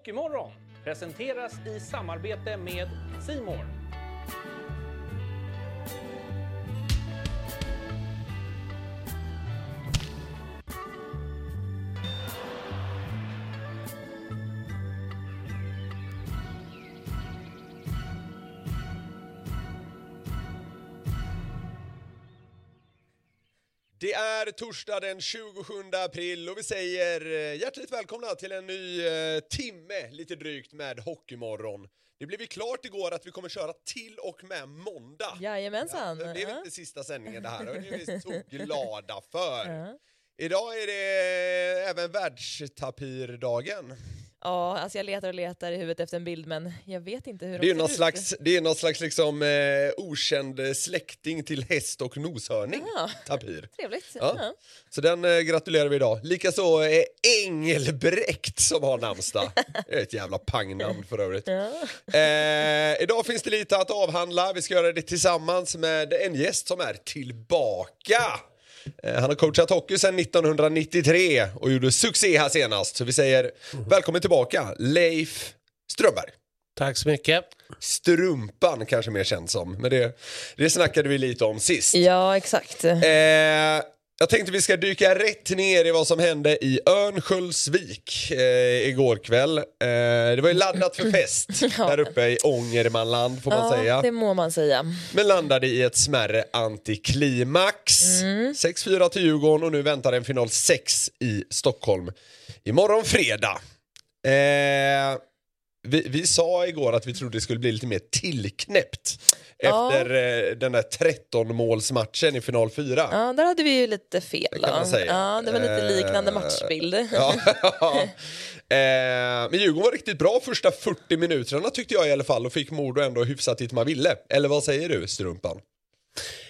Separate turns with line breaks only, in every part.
Hockeymorgon presenteras i samarbete med Simor.
Är torsdag den 27 april och vi säger eh, hjärtligt välkomna till en ny eh, timme, lite drygt, med Hockeymorgon. Det blev ju klart igår att vi kommer köra till och med måndag.
Jajamensan.
Det blev
Ja.
inte sista sändningen det här, och det är vi så glada för.
Ja.
Idag är det även världstapirdagen.
Ja, alltså jag letar och letar i huvudet efter en bild men jag vet inte hur
Det är
de
någon
ser
slags,
ut.
det är någon slags liksom, eh, okänd släkting till häst och noshörning,
Ja.
tapir.
Trevligt.
Ja.
Ja.
Så den eh, gratulerar vi idag. Likaså eh, Engelbrekt som har namnsdag. Det är ett jävla pangnamn för övrigt. Eh, idag finns det lite att avhandla. Vi ska göra det tillsammans med en gäst som är tillbaka. Eh, han har coachat hockey sedan 1993 och gjorde succé här senast. Så vi säger välkommen tillbaka, Leif Strömberg.
Tack så mycket.
Strumpan kanske mer känd som, men det, det snackade vi lite om sist.
ja, exakt.
Eh, jag tänkte vi ska dyka rätt ner i vad som hände i Örnsköldsvik eh, igår kväll. Eh, det var ju laddat för fest
Ja.
där uppe i Ångermanland får man
ja,
säga.
det må man säga.
Men landade i ett smärre antiklimax.
Mm.
6-4 till Djurgården och nu väntar en final 6 i Stockholm imorgon fredag. Eh, vi, vi sa igår att vi trodde det skulle bli lite mer tillknäppt
Ja.
efter eh, den där 13-målsmatchen i final 4.
Ja, där hade vi ju lite fel.
Det kan man säga.
Ja, det var lite liknande
Eh,
matchbild.
Ja. eh, men Djurgården var riktigt bra första 40 minuterna tyckte jag i alla fall och fick Modo ändå hyfsat dit man ville. Eller vad säger du, Strumpan?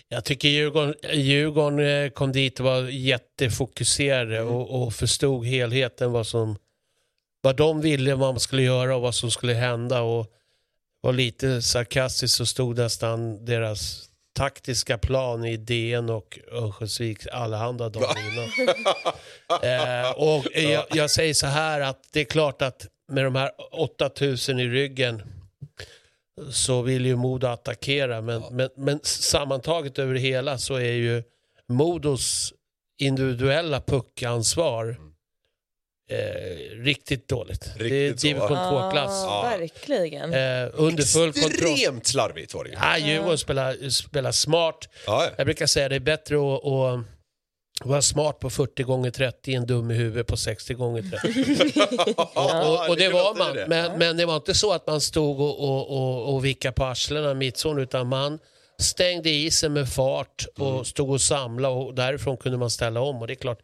Jag tycker Djurgården, Djurgården kom dit och var jättefokuserade
Mm.
och, och förstod helheten vad, som, vad de ville vad man skulle göra och vad som skulle hända. Och var lite sarkastiskt så stod nästan deras taktiska plan i DN och Örnsköldsviks allehanda dagen innan. eh, och jag, jag säger så här att det är klart att med de här 8000 i ryggen så vill ju Modo attackera. Men, men, men sammantaget över det hela så är ju Modos individuella puckansvar eh, riktigt dåligt. det är
Riktigt
division
va?
2-klass.
Ja, verkligen.
Eh, under full kontroll.
Extremt slarvigt var det ju.
Ja, Djurgården spelar, spelar smart.
Ja, ja.
Jag brukar säga det är bättre att, att vara smart på 40 gånger 30 än dum i huvudet på 60 gånger 30. och, och det var man. Men, men det var inte så att man stod och, och, och, och vickade på arslena mittzon utan man stängde isen med fart och
Mm.
stod och samlade och därifrån kunde man ställa om. Och det är klart,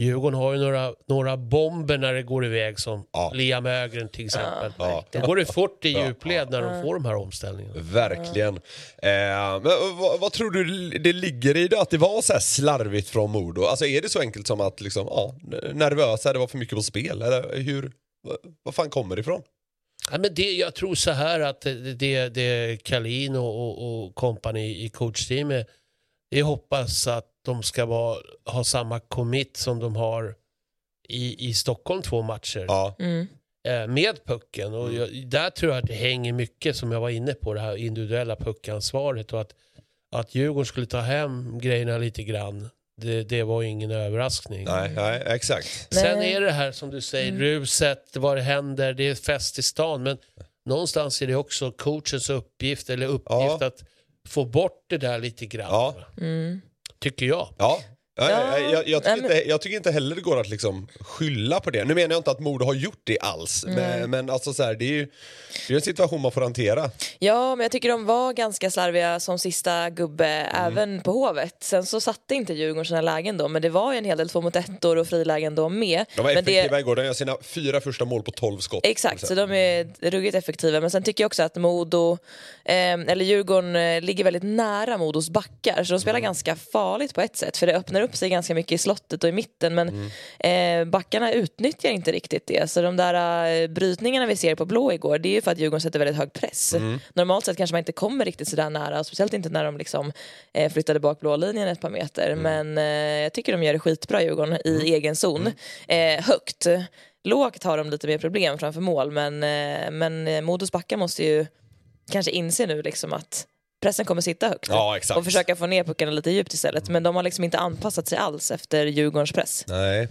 Djurgården har ju några, några bomber när det går iväg som
Ja.
Liam Ögren till exempel.
Ja.
Då går det fort i djupled när de får de här omställningarna.
Verkligen. Eh, men vad, vad tror du det ligger i det att det var så här slarvigt från Modo? Alltså är det så enkelt som att liksom, ja, nervösa, det var för mycket på spel? Eller hur, vad, vad fan kommer det ifrån?
Ja, men det, jag tror så här att det, det, det Kalin och, och, och company i coachteamet, jag hoppas att de ska vara, ha samma commit som de har i, i Stockholm två matcher
Ja,
Mm.
eh, med pucken. Och
Mm.
jag, där tror jag att det hänger mycket som jag var inne på, det här individuella puckansvaret och att, att Djurgården skulle ta hem grejerna lite grann. Det, det var ju ingen överraskning.
nej, nej, exakt.
Sen är det här som du säger,
Mm.
ruset, vad det händer, det är fest i stan. Men någonstans är det också coachens uppgift, eller uppgift
Ja.
att få bort det där lite grann.
Ja.
Mm.
Tycker jag.
Ja. Ja,
Ja,
jag, jag, tycker
men-
inte, jag tycker inte heller det går att liksom skylla på det. Nu menar jag inte att Modo har gjort det alls, men, men alltså så här, det är ju det är en situation man får hantera.
Ja, men jag tycker de var ganska slarviga som sista gubbe
Mm.
även på Hovet. Sen så satte inte Djurgården sina lägen då, men det var ju en hel del två mot ettor och frilägen då med.
De var
men det,
effektiva igår, de gör sina fyra första mål på 12 skott.
Exakt, så de är ruggigt effektiva. Men sen tycker jag också att Modo, eh, eller Djurgården, eh, ligger väldigt nära Modos backar. Så de spelar ganska farligt på ett sätt, för det öppnar upp sig ganska mycket i slottet och i mitten. Men eh, backarna utnyttjar inte riktigt det. Så de där eh, brytningarna vi ser på blå igår, det är ju för att Djurgården sätter väldigt hög press. Normalt sett kanske man inte kommer riktigt sådär nära, och speciellt inte när de liksom, eh, flyttade bak blå linjen ett par meter. Men eh, jag tycker de gör det skitbra Djurgården i egen zon. Eh, högt. lågt har de lite mer problem framför mål men, men Modos backar måste ju kanske inse nu liksom att pressen kommer sitta högt
Ja, exakt.
och försöka få ner puckarna lite djupt istället. Men de har liksom inte anpassat sig alls efter Djurgårdens press.
Nej.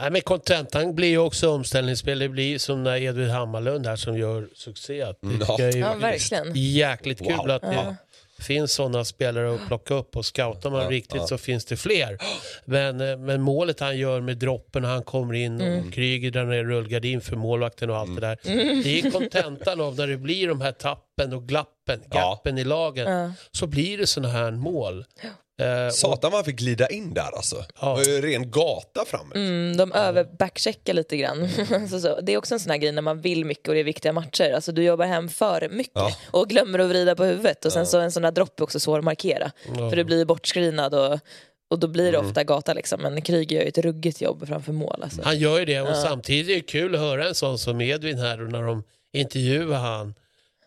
Nej, men kontentan blir ju också omställningsspel. Det blir som när Edvin Hammarlund här som gör succé. Att Det
Mm, ja.
är
Ja,
ju
verkligen.
jäkligt kul
Wow.
att det finns sådana spelare att plocka upp och scoutar man
Ja,
riktigt
ja.
så finns det fler. Men, eh, men målet han gör med droppen när han kommer in
Mm.
och Kryger där är rullgardin för målvakten och allt
Mm.
det där. Det är kontentan av när det blir de här tappen och glappen,
Ja.
gappen i lagen.
Ja.
Så blir det sådana här mål. Eh,
Satan vad han fick glida in där alltså.
Ja.
Det var ju ren gata framme.
Mm, de överbackcheckar lite grann. så, så, det är också en sån här grej när man vill mycket och det är viktiga matcher. Alltså, du jobbar hem för mycket
Ja.
och glömmer att vrida på huvudet. Och sen så en sån där dropp är också svår att markera.
Ja.
För du blir bortskrinad och, och då blir det
Mm.
ofta gata liksom. Men Kryger gör ju ett ruggigt jobb framför mål. Alltså.
Han gör ju det och samtidigt är det kul att höra en sån som Edvin här och när de intervjuar han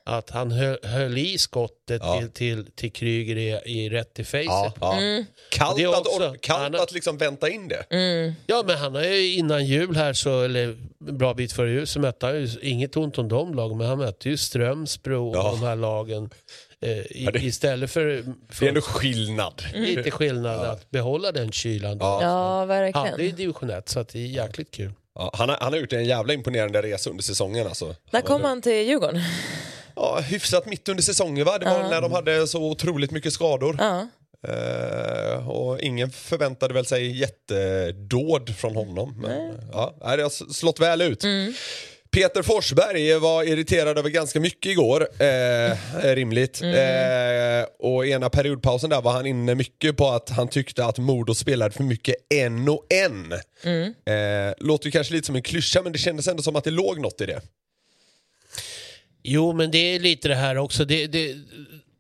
att han höll, höll i skottet
Ja.
till, till, till Kryger i, i rätt i facet.
Ja,
Ja.
ja. Kallt,
Det är
att,
också-
or- kallt att liksom vänta in det.
men han har ju innan jul här, så, eller en bra bit före jul, så mötte han ju, inget ont om de lagen, men han mötte ju Strömsbro och
Ja.
de här lagen. Eh, i,
Ja, det-
Istället för,
Det är
för
ändå skillnad.
lite skillnad att behålla den kylan.
Ja.
Ja,
Ja,
verkligen.
det är division 1, så att det är jäkligt kul.
Ja, han, har, han har gjort en jävla imponerande resa under säsongen alltså.
När kom han till Djurgården?
Ja, hyfsat mitt under säsongen va? Det var när de hade så otroligt mycket skador.
Ja.
Eh, och ingen förväntade väl sig jättedåd från honom. Men, ja, nej, det har slått väl ut. Peter Forsberg var irriterad över ganska mycket igår, eh, rimligt. Eh, och ena periodpausen där var han inne mycket på att han tyckte att Modo spelade för mycket en och en. Eh, låter kanske lite som en klyscha men det kändes ändå som att det låg något i det.
Jo, men det är lite det här också. Det, det,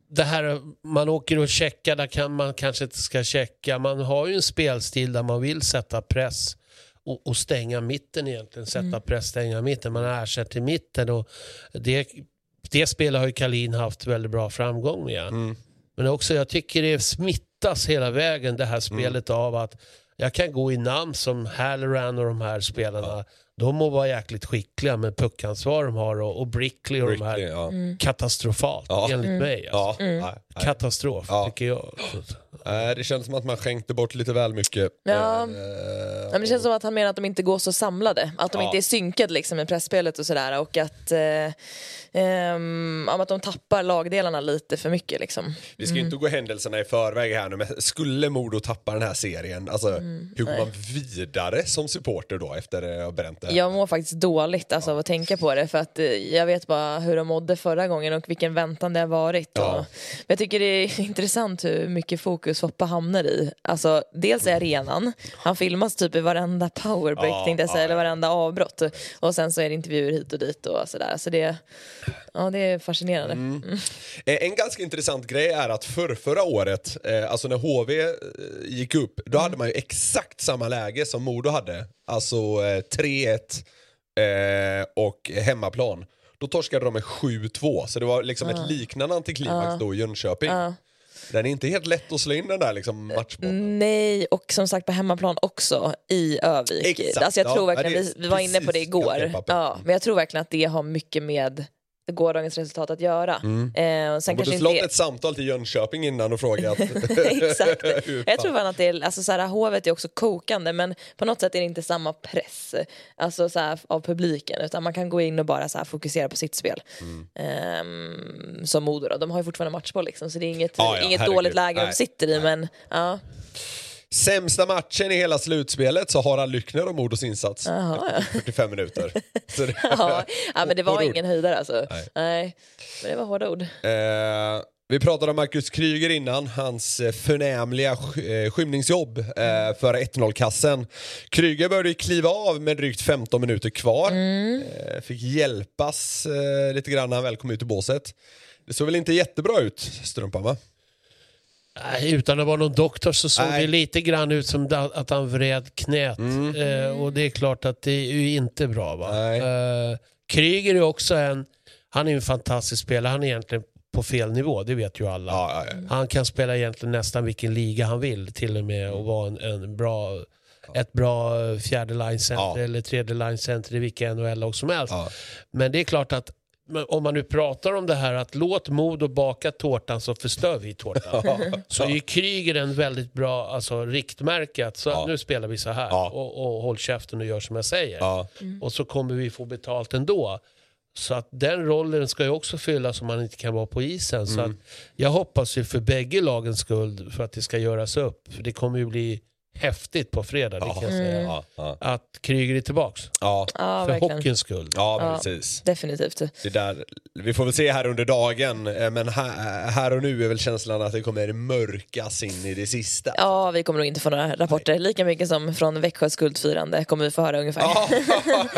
det här man åker och checkar, där kan man kanske inte ska checka. Man har ju en spelstil där man vill sätta press och, och stänga mitten egentligen. Sätta press, stänga mitten. Man ersätter mitten och det, det spelet har ju Kalin haft väldigt bra framgång med. Men också, jag tycker det smittas hela vägen det här spelet av att jag kan gå i namn som Halloran och de här spelarna. De må vara jäkligt skickliga med puckansvar de har och, och Brickley och de här
ja.
katastrofalt
Ja.
enligt mig. Alltså.
Ja, nej.
Katastrof
Ja.
tycker jag.
Nej, det känns som att man skänkte bort lite väl mycket.
Ja. Ja, men det känns som att han menar att de inte går så samlade. Att de
Ja.
inte är synkade liksom, med pressspelet och sådär. Och att, eh, ja, att de tappar lagdelarna lite för mycket. Liksom.
Vi ska ju inte gå händelserna i förväg här nu, men skulle Modo tappa den här serien, alltså, hur går man vidare som supporter då efter att ha bränt det? här?
Jag mår faktiskt dåligt alltså, av att tänka på det. För att eh, jag vet bara hur de mådde förra gången och vilken väntan det har varit.
Ja.
Och, men jag tycker det är intressant hur mycket fokus Foppa hamnar i. Alltså, dels är arenan, han filmas typ i varenda powerbreak,
Ja,
tänkte jag säga,
ja,
eller varenda avbrott. Och sen så är det intervjuer hit och dit och sådär. Så det, ja, det är fascinerande.
Mm. Eh, En ganska intressant grej är att för förra året, eh, alltså när HV eh, gick upp, då hade man ju exakt samma läge som Modo hade. Alltså eh, 3-1 eh, och hemmaplan. Då torskade de med 7-2, så det var liksom ett liknande antiklimax då i Jönköping. Den är inte helt lätt att slå in den där liksom matchbollen.
Nej, och som sagt på hemmaplan också i Övik.
Exakt,
alltså jag tror
ja,
verkligen, vi, vi var inne på det igår, ja, men jag tror verkligen att det har mycket med gårdagens resultat att göra. Eh, och sen
borde
inte
slått
det-
ett samtal till Jönköping innan och frågat.
Exakt. Jag tror fan att det är, alltså så här, hovet är också kokande men på något sätt är det inte samma press alltså så här, av publiken utan man kan gå in och bara så här, fokusera på sitt spel.
Mm.
Ehm, som Modo då, de har ju fortfarande matchboll liksom så det är inget,
Ja, ja,
inget dåligt läge de
Nej,
sitter i men ja.
Sämsta matchen i hela slutspelet så har han Lyckner och Modos insats.
Jaha, ja.
45 minuter. Så det,
Ja, ja men det var ingen höjdare alltså.
Nej.
Nej. Men det var hårda ord.
Eh, vi pratade om Marcus Kryger innan, hans eh, förnämliga eh, skymningsjobb eh, för 1-0-kassen. Kryger började kliva av med drygt 15 minuter kvar. Eh, fick hjälpas lite grann när han väl kom ut ur båset. Det såg väl inte jättebra ut, Strumpan va?
Utan att vara någon doktor så såg
Nej.
det lite grann ut som att han vred knät. Eh, och det är klart att det är ju inte bra. Va? Eh, Kryger är också en, han är en fantastisk spelare. Han är egentligen på fel nivå, det vet ju alla.
Ja, ja, ja.
Han kan spela egentligen nästan vilken liga han vill till och med och vara en, en bra ett bra eh, fjärde line center eller tredje line center i vilka NHL-lag som helst. Men det är klart att om man nu pratar om det här att låt Modo baka tårtan så förstör vi tårtan. Så är ju Kryger en väldigt bra alltså, riktmärke att så,
Ja.
nu spelar vi så här
Ja.
och, och håll käften och gör som jag säger.
Ja.
Och så kommer vi få betalt ändå. Så att den rollen ska ju också fyllas om man inte kan vara på isen. Så att jag hoppas ju för bägge lagens skull för att det ska göras upp. För det kommer ju bli häftigt på fredag, det kan jag säga.
Ja.
Att Kryger är tillbaks.
Ja,
Ja,
för
verkligen.
hockeyns skull.
ja
Ja.
precis.
Definitivt.
Det där, vi får väl se här under dagen, eh, men här, här och nu är väl känslan att det kommer mörkas in i det sista.
Ja, vi kommer nog inte få några rapporter. Lika mycket som från Växjös guldfirande kommer vi få höra ungefär.
Ja,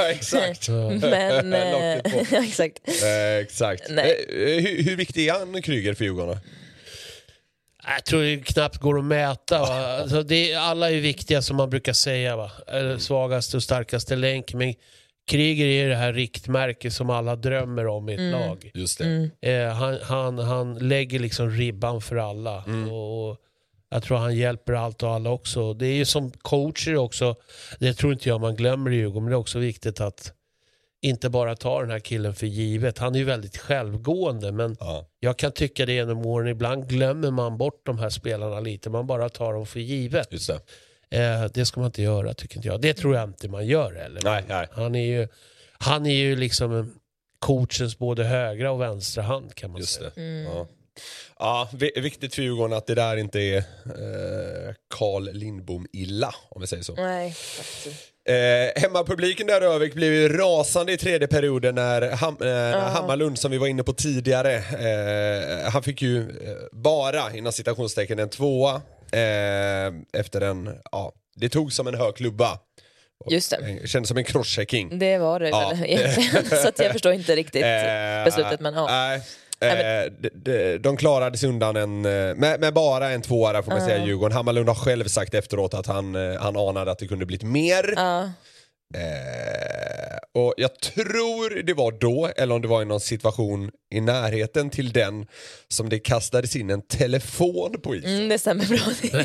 exakt.
Men... eh,
Locket på.
ja, exakt.
Eh, exakt.
Nej.
Eh, hur, hur viktig är han, Kryger, för Djurgården? då?
Jag tror det knappt går att mäta. Va? Alltså det, alla är viktiga som man brukar säga. Va? Eller Svagaste och starkaste länk. Men Kryger är det här riktmärket som alla drömmer om i ett lag.
Just det.
Eh, han, han, han lägger liksom ribban för alla. Och, och jag tror han hjälper allt och alla också. Det är ju som coacher också. Det tror inte jag man glömmer i Djurgården. Men det är också viktigt att inte bara ta den här killen för givet. Han är ju väldigt självgående. Men
Ja.
jag kan tycka det genom åren. Ibland glömmer man bort de här spelarna lite. Man bara tar dem för givet.
Just det.
Eh, det ska man inte göra tycker inte jag. Det tror jag inte man gör heller.
Nej, nej.
Han är ju, han är ju liksom coachens både högra och vänstra hand kan man
Just
säga.
det. Ja. Ja, vi- viktigt för Djurgården att det där inte är eh, Carl Lindbom illa, om vi säger så.
Nej, faktiskt.
Eh, hemmapubliken där i Övik blev ju rasande i tredje perioden när Ham eh, Hammarlund, som vi var inne på tidigare, eh, han fick ju eh, bara, inom citationstecken, en tvåa eh, efter en, ja, det tog som en hög klubba.
Just det.
Kändes som en crosschecking.
Det var det
Ja.
väl egentligen. Så jag förstår inte riktigt
Eh,
beslutet. Men ja.
Eh, de, de, de klarade sig undan en, eh, med, med bara en tvåa där får man säga Djurgården. Hammarlund har själv sagt efteråt att han, eh, han anade att det kunde blivit mer.
Ja.
Eh, och jag tror det var då, eller om det var i någon situation i närheten till den, som det kastades in en telefon på isen.
Mm, det stämmer bra.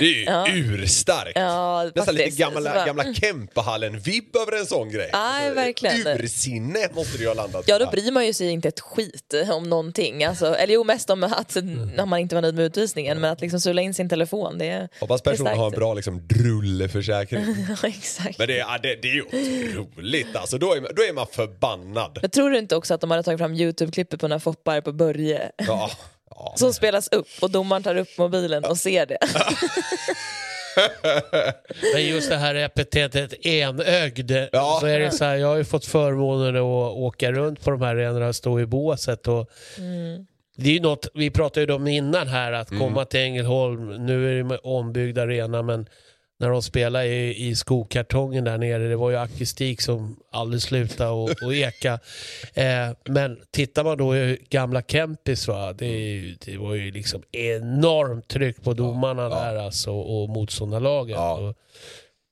Det är ju urstarkt.
Ja,
Nästan lite gamla,
bara-
gamla Kempahallen-vibb över en sån grej.
Nej, verkligen.
Ursinne måste det ju ha landat
Ja, då bryr man ju sig inte ett skit om någonting. Alltså, eller jo, mest om att när man inte var nöjd med utvisningen. Men att liksom sula in sin telefon, det är...
Hoppas personen har en bra liksom, drulleförsäkring.
Ja, exakt.
Men det, är- ja, det, det är ju otroligt alltså. Då är, man- då är man förbannad.
Jag tror du inte också att de hade tagit fram Youtube-klippet på när Foppa är på Börje?
Ja, ja.
Som spelas upp och domaren tar upp mobilen och ser det.
Men just det här epitetet enögd.
Ja.
Så är det så här, jag har ju fått förmånen att åka runt på de här arenorna och stå i båset. Och Det är ju något, vi pratade ju om innan här, att komma till Ängelholm. Nu är det med ombyggd arena, men när de spelade i, i skokartongen där nere, det var ju akustik som aldrig slutade och, och eka. Eh, men tittar man då i gamla Kempis, va, det, det var ju liksom enormt tryck på domarna där alltså, och motståndarlaget.
Ja.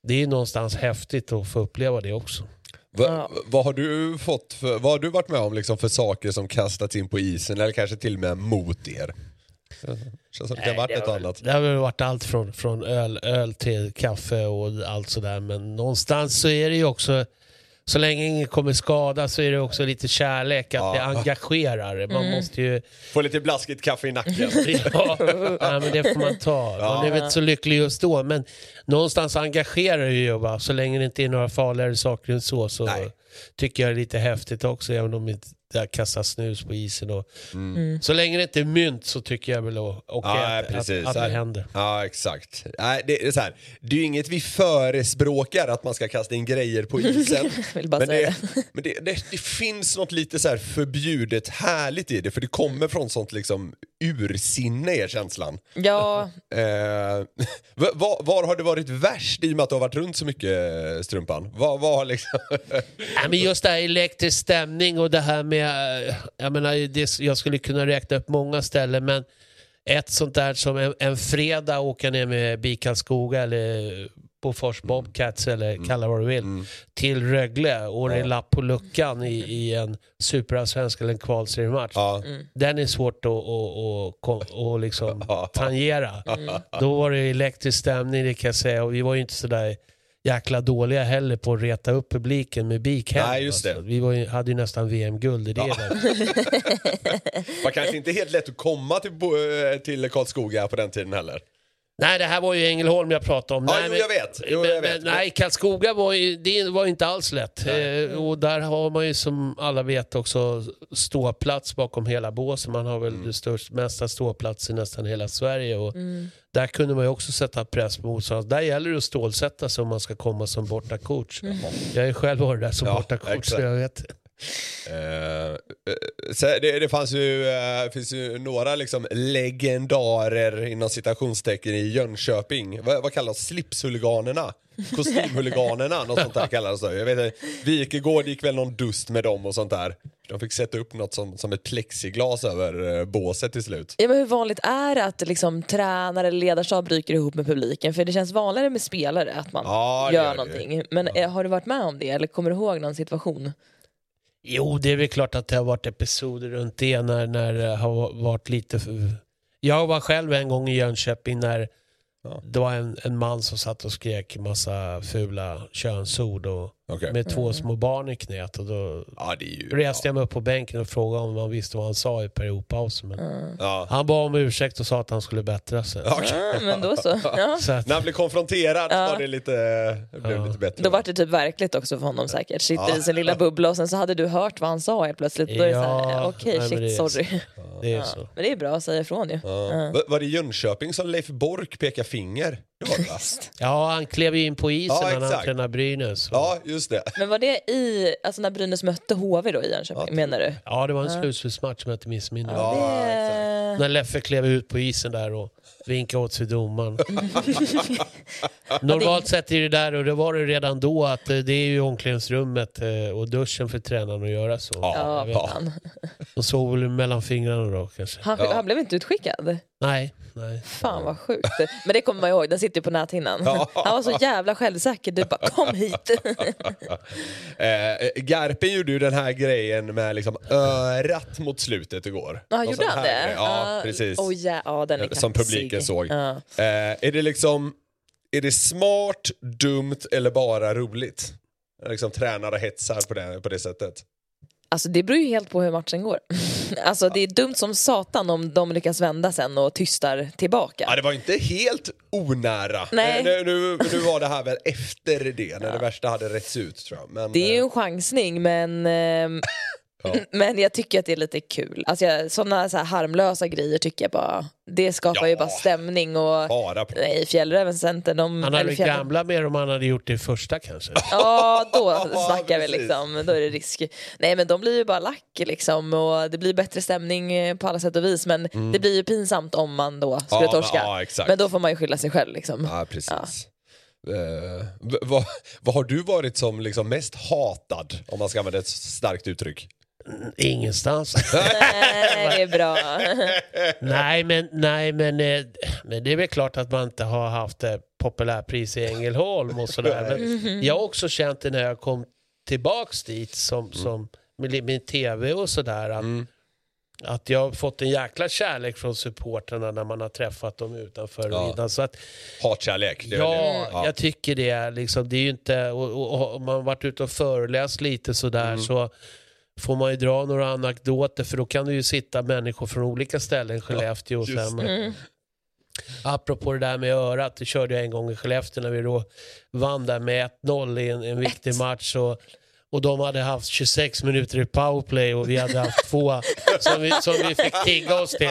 Det är ju någonstans häftigt att få uppleva det också.
Va,
Ja.
Vad har du fått för, vad har du varit med om liksom för saker som kastats in på isen eller kanske till och med mot er? Känns som det kan varit
har-
annat.
Det har väl varit allt från, från öl, öl till kaffe och allt sådär. Men någonstans så är det ju också, så länge ingen kommer skada så är det också lite kärlek, att
Ja.
det engagerar. Man måste ju...
Få lite blaskigt kaffe i nacken.
Ja, ja, men det får man ta. Man är väl inte så lycklig just då, men någonstans engagerar det ju. Va? Så länge det inte är några farligare saker än så, så
Nej.
tycker jag det är lite häftigt också, även om inte det kastas snus på isen. Och,
Mm.
Så länge det inte är mynt så tycker jag väl okej
Ja,
att, att, att det händer.
Ja, exakt. Nej, det, är så här. det är ju inget vi förespråkar att man ska kasta in grejer på isen.
vill bara
men
säga
det, men det, det, det finns något lite så här förbjudet härligt i det, för det kommer från sånt liksom ursinne är känslan.
Ja,
Eh, var, var har det varit värst i och med att du har varit runt så mycket, Strumpan? Var har liksom...
Nej, men just det här elektrisk stämning och det här med, eh, jag menar, det, jag skulle kunna räkna upp många ställen men ett sånt där som en, en fredag åka ner med BIK Karlskoga eller Bofors Bobcats eller
Mm.
kalla vad du vill, till Rögle och det är lapp på luckan i, i en superallsvensk eller en kvalseriematch.
Ja.
Den är svårt att, att, att, att, att liksom tangera. Då var det elektrisk stämning det kan jag säga och vi var ju inte sådär jäkla dåliga heller på att reta upp publiken med BIK.
Nej, just det.
Alltså, Vi var ju, hade ju nästan VM-guld i det. där.
var kanske inte helt lätt att komma till, eh, till Karlskoga på den tiden heller.
Nej, det här var ju Ängelholm jag pratade om.
Ja,
nej,
jo,
men-
jag vet. Jo, jag vet.
Men, nej, Karlskoga var ju, det var inte alls lätt. Eh, och där har man ju som alla vet också ståplats bakom hela båsen. Man har väl
Mm.
det största, mesta ståplats i nästan hela Sverige. Och Där kunde man ju också sätta press på motståndaren. Där gäller det att stålsätta sig om man ska komma som borta coach. Jag har ju själv varit där som
Ja,
borta coach
exakt.
så jag vet.
Så det, det fanns ju, eh, finns ju några liksom legendarer inom citationstecken i Jönköping. Vad, vad kallas slipshuliganerna? Kostymhuliganerna, något sånt där kallades det. Jag vet inte, Wikegård gick väl någon dust med dem och sånt där. De fick sätta upp något som, som ett plexiglas över eh, båset till slut.
Ja, men hur vanligt är det att liksom, tränare eller ledarstab bryter ihop med publiken? För det känns vanligare med spelare att man
Ja,
gör,
det.
någonting. Men eh, har du varit med om det eller kommer du ihåg någon situation?
Jo, det är väl klart att det har varit episoder runt det när, när det har varit lite... för- Jag var själv en gång i Jönköping när
Ja.
det var en, en man som satt och skrek massa fula könsord och,
Okej.
med två små barn i knät. Och då
Ja, det är ju...
reste jag mig upp på bänken och frågade om han visste vad han sa i periodpausen. Men
Ja.
Han bad om ursäkt och sa att han skulle bättra sig.
Ja, okej.
Ja, men då så. Ja.
Så att,
När han blev konfronterad
Ja.
var det lite, det blev
Ja.
lite bättre.
Då var det typ verkligt också för honom säkert. Sitter
Ja.
i sin lilla bubbla och sen så hade du hört vad han sa helt plötsligt. Då är det så här,
Ja,
okej
det
shit
är-
sorry.
det är
Ja.
så.
Men det är bra att säga ifrån ju.
Ja. Va- Var det i Jönköping som Leif Bork pekade finger? Det var det, va?
Ja, han klev ju in på isen
Ja,
när han tränade Brynäs. Och-
Ja, just det.
Men var det i, alltså när Brynäs mötte HV då i Jönköping
Ja.
menar du?
Ja, det var en slutspelsmatch om jag inte missminner.
Ja,
det...
När Leffe klev ut på isen där och vinkade åt sig domaren. Normalt sett är det där, och det var det redan då, att eh, det är ju omklädningsrummet eh, och duschen för tränaren att göra så.
Ja.
Ja,
jag vet.
ja.
fan.
De såg väl mellan fingrarna då kanske.
Han,
Ja.
han blev inte utskickad?
Nej, nej.
Fan vad sjukt. Men det kommer man ihåg, den sitter ju på näthinnan.
Ja.
Han var så jävla självsäker, du bara kom hit.
Eh, Garpen gjorde ju den här grejen med liksom örat mot slutet igår.
Ja,
Någon
gjorde han det?
grej. Ja, precis.
Oh, ja, ja, den är
Som publiken såg.
Ja.
Eh, är det liksom, är det smart, dumt eller bara roligt? Liksom tränar och hetsar på det, på det sättet.
Alltså det beror ju helt på hur matchen går. Alltså det är dumt som satan om de lyckas vända sen och tystar tillbaka.
Ja, det var inte helt onära.
Nej.
Eh, Nu, nu, nu var det här väl efter det, när det värsta hade rätts ut tror jag. Men,
Det är ju
eh,
en chansning men, ehm,
Ja.
men jag tycker att det är lite kul. Alltså jag, sådana så här harmlösa grejer tycker jag bara, det skapar ju
Ja.
bara stämning och
bara på.
Nej, Fjällräven Center, de...
Han hade
Fjällräven-
gamla mer om han hade gjort det i första kanske.
Ja, då
Ja,
snackar vi liksom. Då är det risk. Nej, men de blir ju bara lack liksom och det blir bättre stämning eh, på alla sätt och vis. Men det blir ju pinsamt om man då skulle
Mm. Ja, men-
torska.
ja, exakt.
men då får man ju skylla sig själv liksom.
Ja, precis. V- vad, vad har du varit som liksom mest hatad, om man ska använda ett starkt uttryck?
Ingenstans.
Nej, det är bra.
nej, men, nej men, eh, men det är väl klart att man inte har haft eh, populärpris i Ängelholm och sådär. Men jag har också känt det när jag kom tillbaks dit som, som med min tv och sådär. Att,
Mm.
att jag har fått en jäkla kärlek från supporterna när man har träffat dem utanför
Ja.
Så att,
Hatkärlek? det
ja,
det.
jag tycker det. Är liksom, det är ju inte, och, och, och man har varit ute och föreläst lite sådär
Mm.
så får man ju dra några anekdoter för då kan det ju sitta människor från olika ställen, Skellefteå och sen.
det.
Mm.
Apropå det där med örat, det körde jag en gång i Skellefteå när vi då vann där med 1-0 i en, en viktig match. Och, och de hade haft 26 minuter i powerplay och vi hade haft två som vi, som vi fick tigga oss till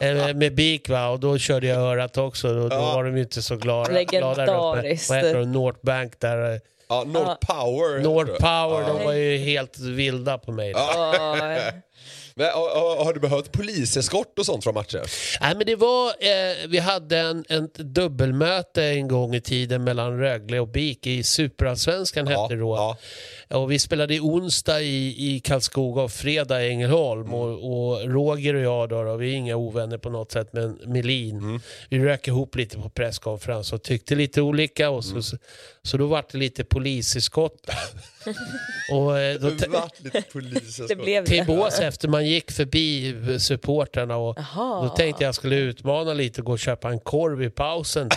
eh, med BIK va? och då körde jag örat också och då
Ja.
var de ju inte så glada.
Legendariskt.
Vad heter de? North Bank där.
Ja, North Power.
North. Power,
Ja.
de var ju helt vilda på mig.
Ja. Men, har, har- har du behövt poliseskort och sånt från matcher?
Nej, men det var, eh, vi hade en, en dubbelmöte en gång i tiden mellan Rögle och BIK i Superallsvenskan hette det då.
ja.
Och vi spelade i onsdag i, i Karlskoga och fredag i Ängelholm.
Mm.
Och, och Roger och jag, då, då, vi är inga ovänner på något sätt, men Melin,
Mm.
vi rök ihop lite på presskonferens och tyckte lite olika. Och så,
Mm
så, då var det lite poliseskott. och, eh, då, till bås efter man gick förbi supporterna och
Jaha.
då tänkte jag skulle utmana lite och gå och köpa en korv i pausen.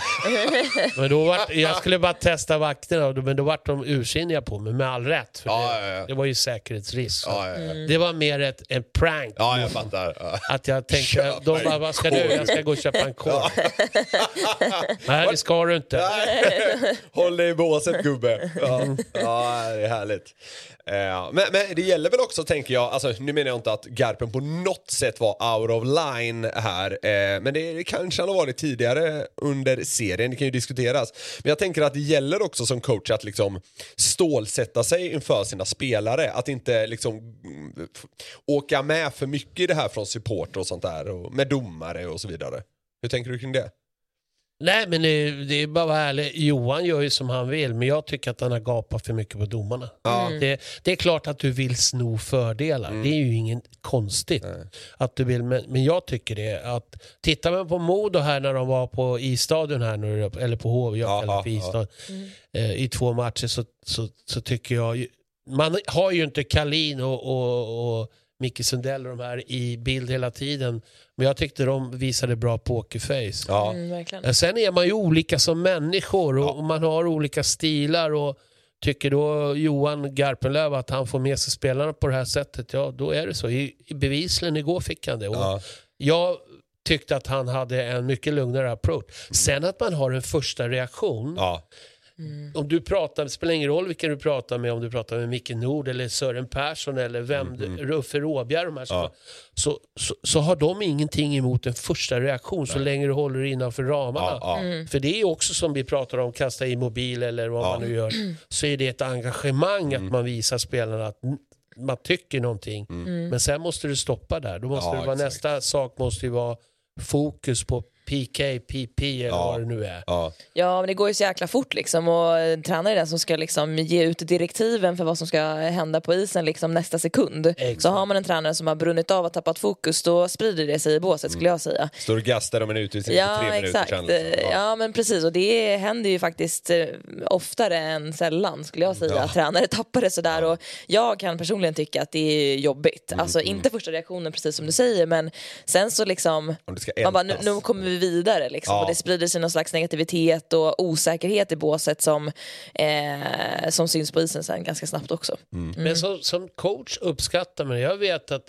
men då var, jag skulle bara testa vakterna men då vart de ursinniga på mig med all rätt. För
Ja,
det,
ja, ja.
det var ju säkerhetsrisk. så.
Ja, ja, ja.
Det var mer ett, en prank.
ja, jag fattar. Ja.
Att jag tänkte,
Köpa
de bara, vad ska du? Jag ska gå och köpa en korv. Nej, det ska du inte.
Nej, Håll dig i båset gubbe. Ja, ja det är härligt. Uh, Men, men det gäller väl också tänker jag, alltså, nu menar jag inte att Garpen på något sätt var out of line här, uh, men det, det kanske han har varit tidigare under serien, det kan ju diskuteras. Men jag tänker att det gäller också som coach att liksom stålsätta sig inför sina spelare, att inte liksom mm, åka med för mycket i det här från support och sånt där, och med domare och så vidare. Hur tänker du kring det?
Nej, men det, det är bara att vara ärlig. Johan gör ju som han vill, men jag tycker att han har gapat för mycket på domarna. Det, det är klart att du vill sno fördelar. Det är ju inget konstigt att du vill, men, men jag tycker det. Att, tittar man på Modo här när de var på isstadion här nu, eller på HV, jag
Ja,
kallar det
ja.
isstadion, eh, i två matcher så, så, så tycker jag ju- man har ju inte Kalin och, och, och Micke Sundell och de här i bild hela tiden. Men jag tyckte de visade bra pokerface.
Ja.
Mm, verkligen.
Sen är man ju olika som människor och, och man har olika stilar. och Tycker då Johan Garpenlöv att han får med sig spelarna på det här sättet, ja då är det så. I, i bevisligen igår fick han det. Och
Ja.
Jag tyckte att han hade en mycket lugnare approach. Sen att man har en första reaktion.
Ja.
Om du pratar, det spelar ingen roll vilken du pratar med, om du pratar med Micke Nord eller Sören Persson eller vem, du- Ruffe Råbjer, de här
Ja.
så, så, så har de ingenting emot en första reaktion så länge du håller innanför ramarna.
Ja, ja.
För det är också som vi pratar om, kasta i mobil eller vad
Ja.
man nu gör, så är det ett engagemang att man visar spelarna att man tycker någonting. Men sen måste du stoppa där. Då måste vara, nästa sak måste ju vara fokus på PK, PP eller
Ja.
vad det nu är.
Ja.
Ja, men det går ju så jäkla fort liksom och tränaren är den som ska liksom ge ut direktiven för vad som ska hända på isen liksom nästa sekund.
Exakt.
Så har man en tränare som har brunnit av och tappat fokus då sprider det sig i båset skulle jag säga.
Står och gastar om en utvisning
Ja,
för tre minuter
exakt.
sedan. liksom.
Ja. men precis. Och det händer ju faktiskt eh, oftare än sällan skulle jag säga.
Ja.
Att tränare tappar det sådär. Och jag kan personligen tycka att det är jobbigt.
Mm,
Alltså inte första reaktionen precis som du säger men sen så liksom
Om det ska
man bara, nu, nu kommer vi vidare liksom.
Ja.
och det sprider sig någon slags negativitet och osäkerhet i båset som, eh, som syns på isen sen ganska snabbt också.
Men som, som coach uppskattar man det. Jag vet att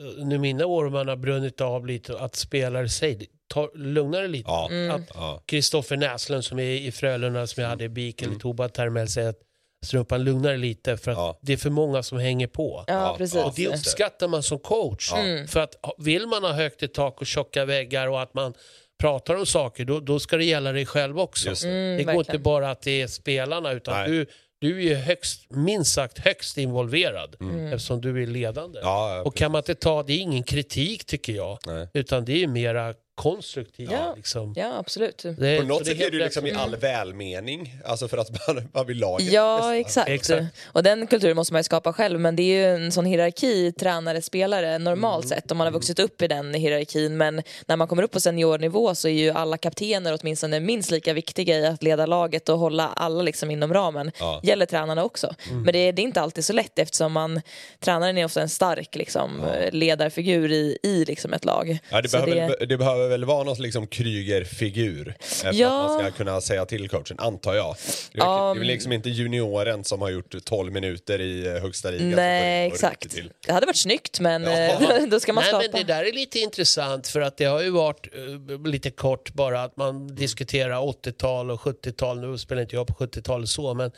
eh, nu mina år man har brunnit av lite att spelare säger ta, lugna dig lite.
Ja.
Mm.
Kristoffer Näslund som är i Frölunda som jag hade i BIK eller Toba Termell säger att strumpan lugnar dig lite för att
Mm. Ja.
det är för många som hänger på.
Ja,
Ja.
Och det uppskattar man som coach.
Mm.
För att vill man ha högt i tak och tjocka väggar och att man pratar om saker, då, då ska det gälla dig själv också.
Just det.
Mm,
det går inte bara att det är spelarna utan
Nej.
du, du är ju högst, minst sagt högst involverad
Mm.
eftersom du är ledande.
Ja,
och kan man inte ta, det är ingen kritik tycker jag,
Nej.
utan det är mera konstruktivt.
Ja.
Liksom.
Ja, absolut.
Det,
På något sätt är det ju liksom i all välmening, alltså för att man, man vill laget
Ja, exakt.
Exakt.
Och den kulturen måste man ju skapa själv. Men det är ju en sån hierarki, tränare-spelare, normalt
Mm.
sett. Om man har vuxit upp i den hierarkin. Men när man kommer upp på seniornivå så är ju alla kaptener åtminstone minst lika viktiga i att leda laget och hålla alla liksom inom ramen.
Ja.
Gäller tränarna också.
Mm.
Men det är, det är inte alltid så lätt eftersom man, tränaren är ofta en stark liksom, ledarfigur i, i liksom ett lag.
Ja, det,
Så
behöver, det... behöver väl vara någon liksom Kryger-figur eh, för
Ja.
att man ska kunna säga till coachen, antar jag. Det är, väl liksom inte junioren som har gjort 12 minuter i eh, högsta ligan.
Nej, exakt. Det hade varit snyggt men
Ja.
eh, då ska man
Nej,
skapa.
men det där är lite intressant för att det har ju varit eh, lite kort bara att man diskuterar 80-tal och 70-tal. Nu spelar inte jag på 70-talet så, men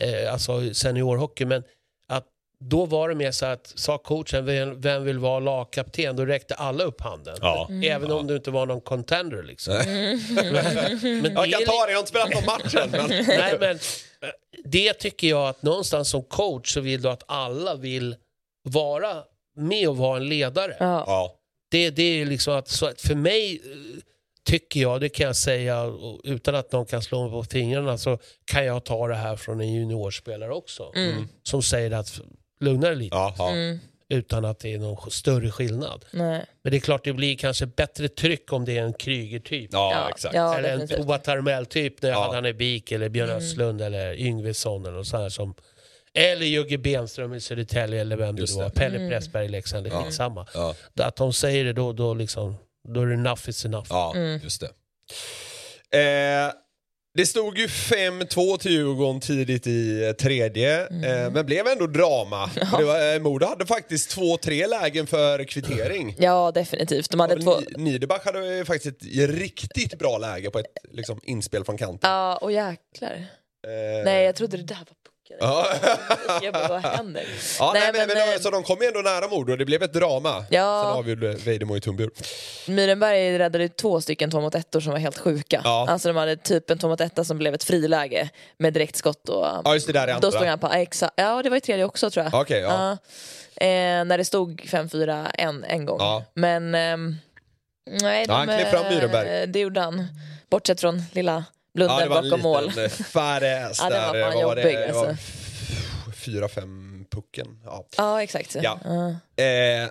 eh, alltså seniorhockey. Men då var det mer så att sa coachen vem, vill vara lagkapten, då räckte alla upp handen.
Ja.
Även om du inte var någon contender liksom. men, men
Jag kan ta det, jag har inte spelat någon match än. Men...
Nej, men eh, det tycker jag att någonstans som coach så vill du att alla vill vara med att vara en ledare.
Ja.
Ja.
Det, det är liksom att, så att för mig eh, tycker jag, det kan jag säga och utan att någon kan slå mig på fingrarna, så kan jag ta det här från en juniorspelare också.
Mm.
Som säger att lugna dig lite.
Mm.
utan att det är någon större skillnad.
Nej.
Men det är klart det blir kanske bättre tryck om det är en Kryger-typ.
ja,
Ja,
exakt.
ja.
eller en. Tova Tarmell-typ när
Ja.
hade han är Bik eller Björn
Mm.
Östlund eller Yngvesson eller något sånt här som eller Jugge Benström i Södertälje eller vem det
Just
var.
det.
Pelle
Mm.
Pressberg i Leksand, det är
Ja.
skitsamma.
Ja,
Att de säger det då, då, liksom, då är det enough is enough.
ja
Mm.
just det. Eh, det stod ju 5-2 till Djurgården tidigt i eh, tredje,
Mm.
eh, men blev ändå drama. Var, eh, Modo hade faktiskt två-tre lägen för kvittering.
Ja, definitivt. De hade två...
Niederbach hade faktiskt ett riktigt bra läge på ett liksom, inspel från kanten.
Ja, och jäklar.
Eh,
Nej, jag trodde det där var pucken.
Ja.
Jag bara, vad händer?
Ja, nej,
Nej,
men,
men, eh,
så de kom ju ändå nära Modo och det blev ett drama.
Ja.
Sen avgjorde Vejdemo i Tumbur.
Myrenberg räddade två stycken två mot ettor som var helt sjuka.
Ja.
Alltså de hade typ en två mot etta som blev ett friläge med direktskott och
Ja, just det där i andra.
då stod han på, exa, ja det var i tredje också tror jag.
Okej, ja.
Ja. Eh, när det stod 5-4 en, en gång.
Ja.
Men ehm, nej,
Ja, han
de,
klev fram
eh,
Myrenberg.
Det gjorde han. Bortsett från lilla
Ja, var en
bakom mål.
färäs
Ja, den var
där.
fan
det?
jobbig,
Det var
alltså.
fyra, fem pucken. Ja.
Ja exakt.
Ja.
Ja.
Eh,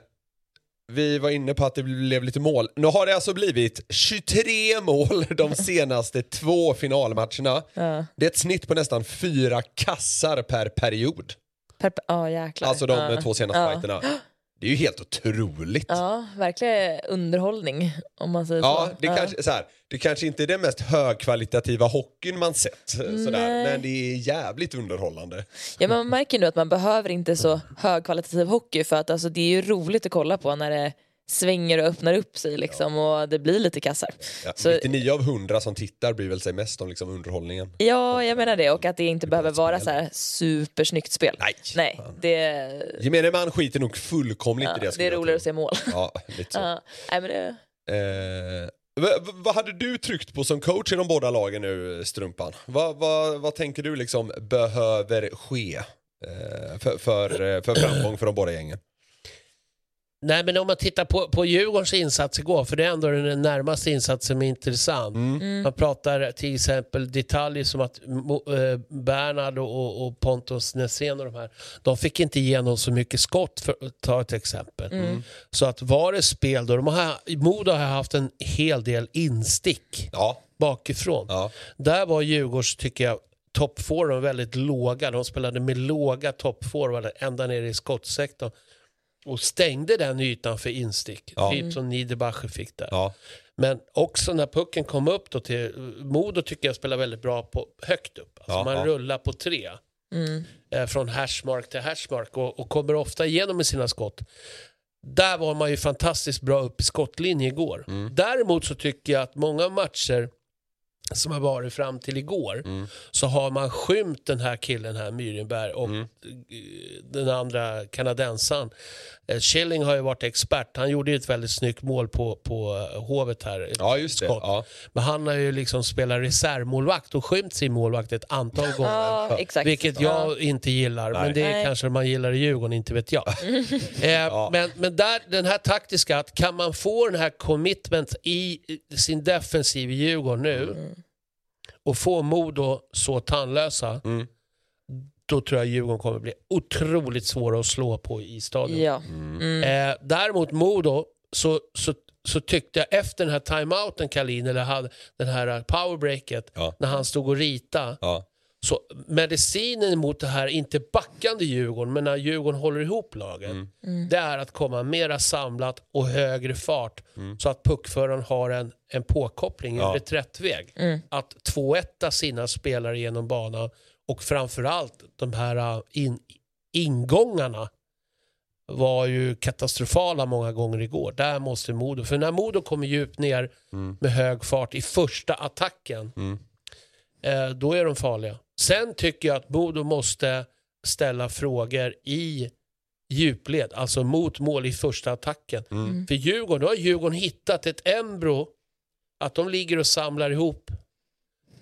vi var inne på att det blev lite mål. Nu har det alltså blivit 23 mål de senaste två finalmatcherna.
Ja.
Det är ett snitt på nästan fyra kassar per period.
Per, ja jäklar.
Alltså de
ja.
två senaste
ja.
fighterna. Det är ju helt otroligt.
Ja, verkligen underhållning om man säger
Ja,
så.
det, Kanske, så här, det kanske inte är den mest högkvalitativa hockeyn man sett, sådär,
Nej.
men det är jävligt underhållande.
Ja, men man märker nu att man behöver inte så högkvalitativ hockey för att alltså, det är ju roligt att kolla på när det svänger och öppnar upp sig liksom, och det blir lite kassar.
Ja,
Så-
99 av 100 som tittar bryr väl sig mest om liksom underhållningen.
Ja, jag menar det och att det inte behöver vara så här supersnyggt spel.
Nej.
Nej, det,
Gemene man skiter nog fullkomligt
ja,
i det.
det är roligare att se mål.
Ja, lite så.
Ja, nej, men det,
Eh, vad hade du tryckt på som coach i de båda lagen nu, Strumpan? Vad, vad, vad tänker du liksom behöver ske eh, för, för, eh, för framgång för de båda gängen?
Nej, men om man tittar på, på Djurgårdens insats igår, för det är ändå den närmaste insatsen som är intressant.
Mm.
Man pratar till exempel detaljer som att eh, Bernhard och, och, Pontus Nässén och de här, de fick inte igenom så mycket skott för att ta ett exempel.
Mm.
Så att var det spel då, de har, Modo har haft en hel del instick
Ja,
bakifrån.
ja,
Där var Djurgårds, tycker jag, toppforwarden väldigt låga. De spelade med låga toppforwarder ända ner i skottsektorn. Och stängde den ytan för instick.
Ja.
Typ som Niederbacher fick där.
ja,
Men också när pucken kom upp då till... Modo tycker jag spelar väldigt bra på högt upp. Alltså
Ja,
man
ja.
rullar på tre.
mm.
Eh, från hashmark till hashmark och, och kommer ofta igenom med sina skott. Där var man ju fantastiskt bra upp i skottlinje igår.
Mm.
Däremot så tycker jag att många matcher som har varit fram till igår
Mm.
så har man skymt den här killen här, Myrenberg och
Mm.
eh, den andra kanadensaren. Eh, Schilling har ju varit expert. Han gjorde ju ett väldigt snyggt mål på, på eh, Hovet här.
ja just det. Ja.
Men han har ju liksom spelat reservmålvakt och skymt sin målvakt ett antal gånger.
ja exakt.
Vilket jag inte gillar,
Nej.
men det är
Nej.
kanske man gillar i Djurgården, inte vet jag. eh, Men, men där, den här taktiska, att kan man få den här commitment i sin defensiv i Djurgården nu och få Modo så tandlösa,
Mm.
då tror jag Djurgården kommer bli otroligt svåra att slå på i stadion.
Ja.
Mm.
Eh, däremot Modo, så, så, så tyckte jag efter den här timeouten Kalin, eller hade den här powerbreaket,
Ja.
när han stod och ritade,
Ja.
Så medicinen mot det här, inte backande Djurgården, men när Djurgården håller ihop laget,
Mm.
det är att komma mera samlat och högre fart så att puckföraren har en, en påkoppling, en
Ja.
reträttväg.
Mm.
Att 2-1 sina spelare genom banan och framförallt de här uh, in, ingångarna var ju katastrofala många gånger igår. Där måste Modo, för när Modo kommer djupt ner
Mm.
med hög fart i första attacken,
Mm.
Då är de farliga. Sen tycker jag att Modo måste ställa frågor i djupled, alltså mot mål i första attacken.
Mm.
För Djurgården, då har Djurgården hittat ett embro att de ligger och samlar ihop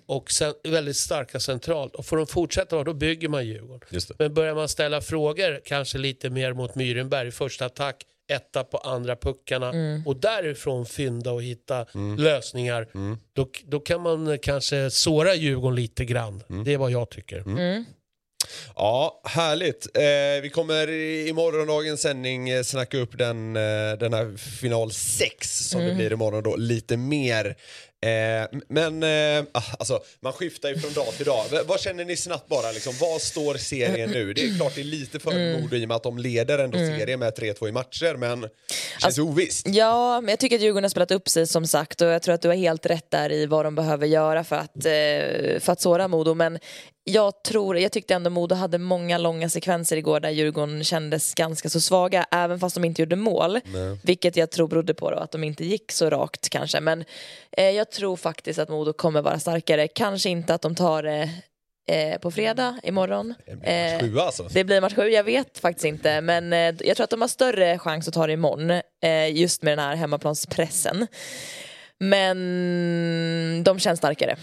och sen, väldigt starka centralt. Och får de fortsätta vara, då bygger man Djurgården. Men börjar man ställa frågor, kanske lite mer mot Myrenberg, första attack, etta på andra puckarna och därifrån fynda och hitta lösningar, då, då kan man kanske såra Djurgården lite grann. Det är vad jag tycker.
Ja, härligt. Eh, vi kommer i morgondagens sändning eh, snacka upp den, eh, den här final 6 som det blir imorgon då, lite mer. Eh, men eh, ah, alltså, man skiftar ju från dag till dag. V- vad känner ni snabbt bara? Liksom, vad står serien nu? Det är klart det är lite för Modo i och med att de leder ändå serien med 3-2 i matcher, men det känns ovisst.
Ja, men jag tycker att Djurgården har spelat upp sig som sagt och jag tror att du har helt rätt där i vad de behöver göra för att, eh, för att såra Modo. Men jag tror, jag tyckte ändå Modo hade många långa sekvenser igår där Djurgården kändes ganska så svaga även fast de inte gjorde mål. Vilket jag tror berodde på då, att de inte gick så rakt kanske. Men eh, jag tror faktiskt att Modo kommer vara starkare. Kanske inte att de tar det eh, på fredag imorgon.
Det blir match
Eh,
sjua alltså.
det blir match sju, jag vet faktiskt inte. Men eh, jag tror att de har större chans att ta det imorgon. Eh, just med den här hemmaplanspressen. Men de känns starkare.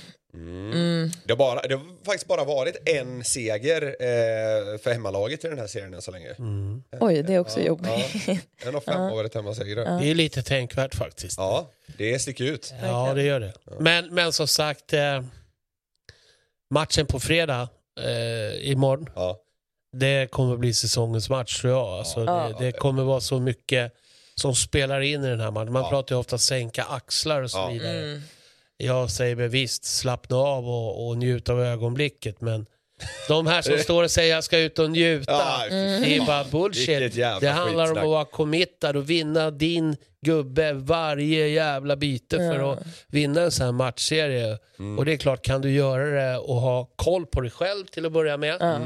Det, har bara, det har faktiskt bara varit en seger eh, för hemmalaget i den här serien än så länge.
Oj, det är också jobbigt.
Ja, en av fem har varit hemmasegrar.
Det är lite tänkvärt faktiskt.
Ja, det sticker ut.
Ja, det gör det. Men, men som sagt, eh, matchen på fredag eh, imorgon,
Ja.
det kommer bli säsongens match tror jag. Alltså,
Ja.
det, det kommer vara så mycket som spelar in i den här matchen. Man
Ja.
pratar ju ofta sänka axlar och så
Ja.
vidare.
Mm.
Jag säger väl visst, slappna av och, och njut av ögonblicket. Men de här som står och säger jag ska ut och njuta,
fy
det är bara bullshit. Det handlar om att vara committad och vinna din gubbe varje jävla byte för att vinna en sån här matchserie.
Mm.
Och det är klart, kan du göra det och ha koll på dig själv till att börja med.
Ja.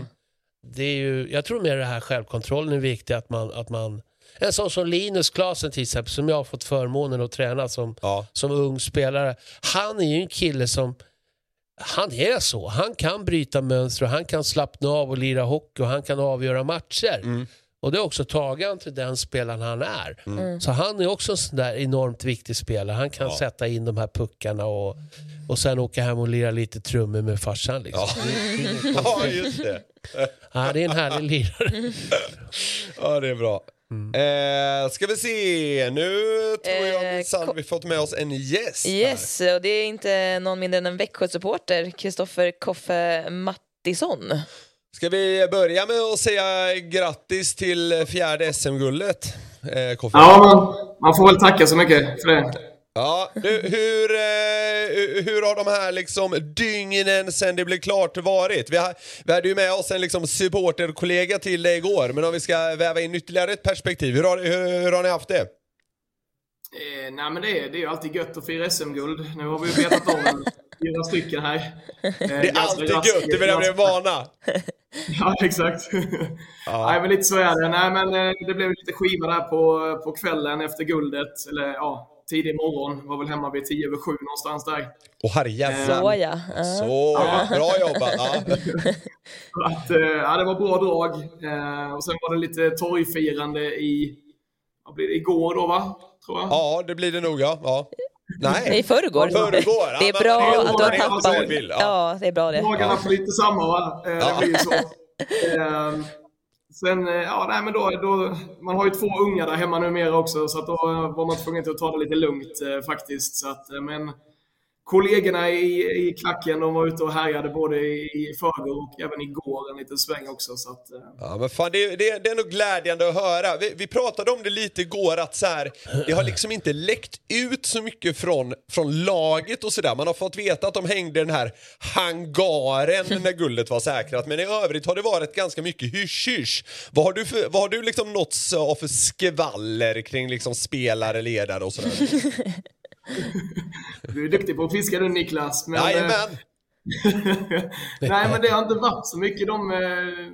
Det är ju, jag tror mer det här självkontrollen är viktigt, att man, att man en sån som Linus Klasen till exempel, som jag har fått förmånen att träna som,
Ja.
som ung spelare. Han är ju en kille som, han är så. Han kan bryta mönster och han kan slappna av och lira hockey och han kan avgöra matcher.
Mm.
Och det är också tagit han till den spelaren han är. Så han är också en sån där enormt viktig spelare. Han kan
Ja.
sätta in de här puckarna och, och sen åka hem och lira lite trummor med farsan. Liksom.
Ja. ja, just det.
Ja, det är en härlig lirare.
Ja, det är bra. Eh, ska vi se, nu tror jag
Eh,
minsann vi fått med oss en gäst. här.
Yes, och det är inte någon mindre än en Växjö-supporter, Kristoffer Koffe Mattisson.
Ska vi börja med att säga grattis till fjärde SM-guldet? Eh, Koffe?
Ja, man, man får väl tacka så mycket för det.
Ja, du, hur, eh, hur har de här liksom dygnen sen det blev klart varit? Vi, har, vi hade ju med oss en liksom supporterkollega till dig igår, men om vi ska väva in ytterligare ett perspektiv, hur har, hur, hur har ni haft det?
Eh, nej, men det är, det är ju alltid gött att fira SM-guld. Nu har vi ju betat om fyra stycken här. Eh,
Det är alltid gött, det vill jag bli vana.
Ja, exakt. Nej, men lite så är det. Nej, men eh, det blev lite skiva där på, på kvällen efter guldet. Eller ja, tidig morgon. Var väl hemma vid tio över sju någonstans där.
Åh herrejävlar.
Så ja. ja.
Så, bra jobbat. Ja.
Att, eh, ja, det var bra drag. Eh, och sen var det lite torgfirande i, vad blir det, igår då va? Tror jag.
ja, det blir det nog ja. ja. Nej.
I förrgår.
Förrgår,
Det är
ja,
bra
det är
att du har tappat.
ja.
Ja, det är bra det.
Dagarna får lite samma va? Eh,
Ja.
Det blir så. Sen, eh, ja nej men då, då, man har ju två unga där hemma numera också så att då var man tvungen att ta det lite lugnt eh, faktiskt. Så att, eh, men kollegorna i, i klacken de var ute och härjade både i, förrgår och även igår en liten sväng också. Så att, eh,
Ja, men fan, det, det, det är nog glädjande att höra. Vi, vi pratade om det lite igår, att så här, det har liksom inte läckt ut så mycket från, från laget och sådär. Man har fått veta att de hängde den här hangaren när guldet var säkrat, men i övrigt har det varit ganska mycket hysch-hysch. Vad har du, för, vad har du liksom nåtts av för skvaller kring liksom spelare, ledare och sådär?
du är duktig på att fiska du Niklas. Men, eh,
Jajamän!
Nej, men det har inte varit så mycket. De, eh,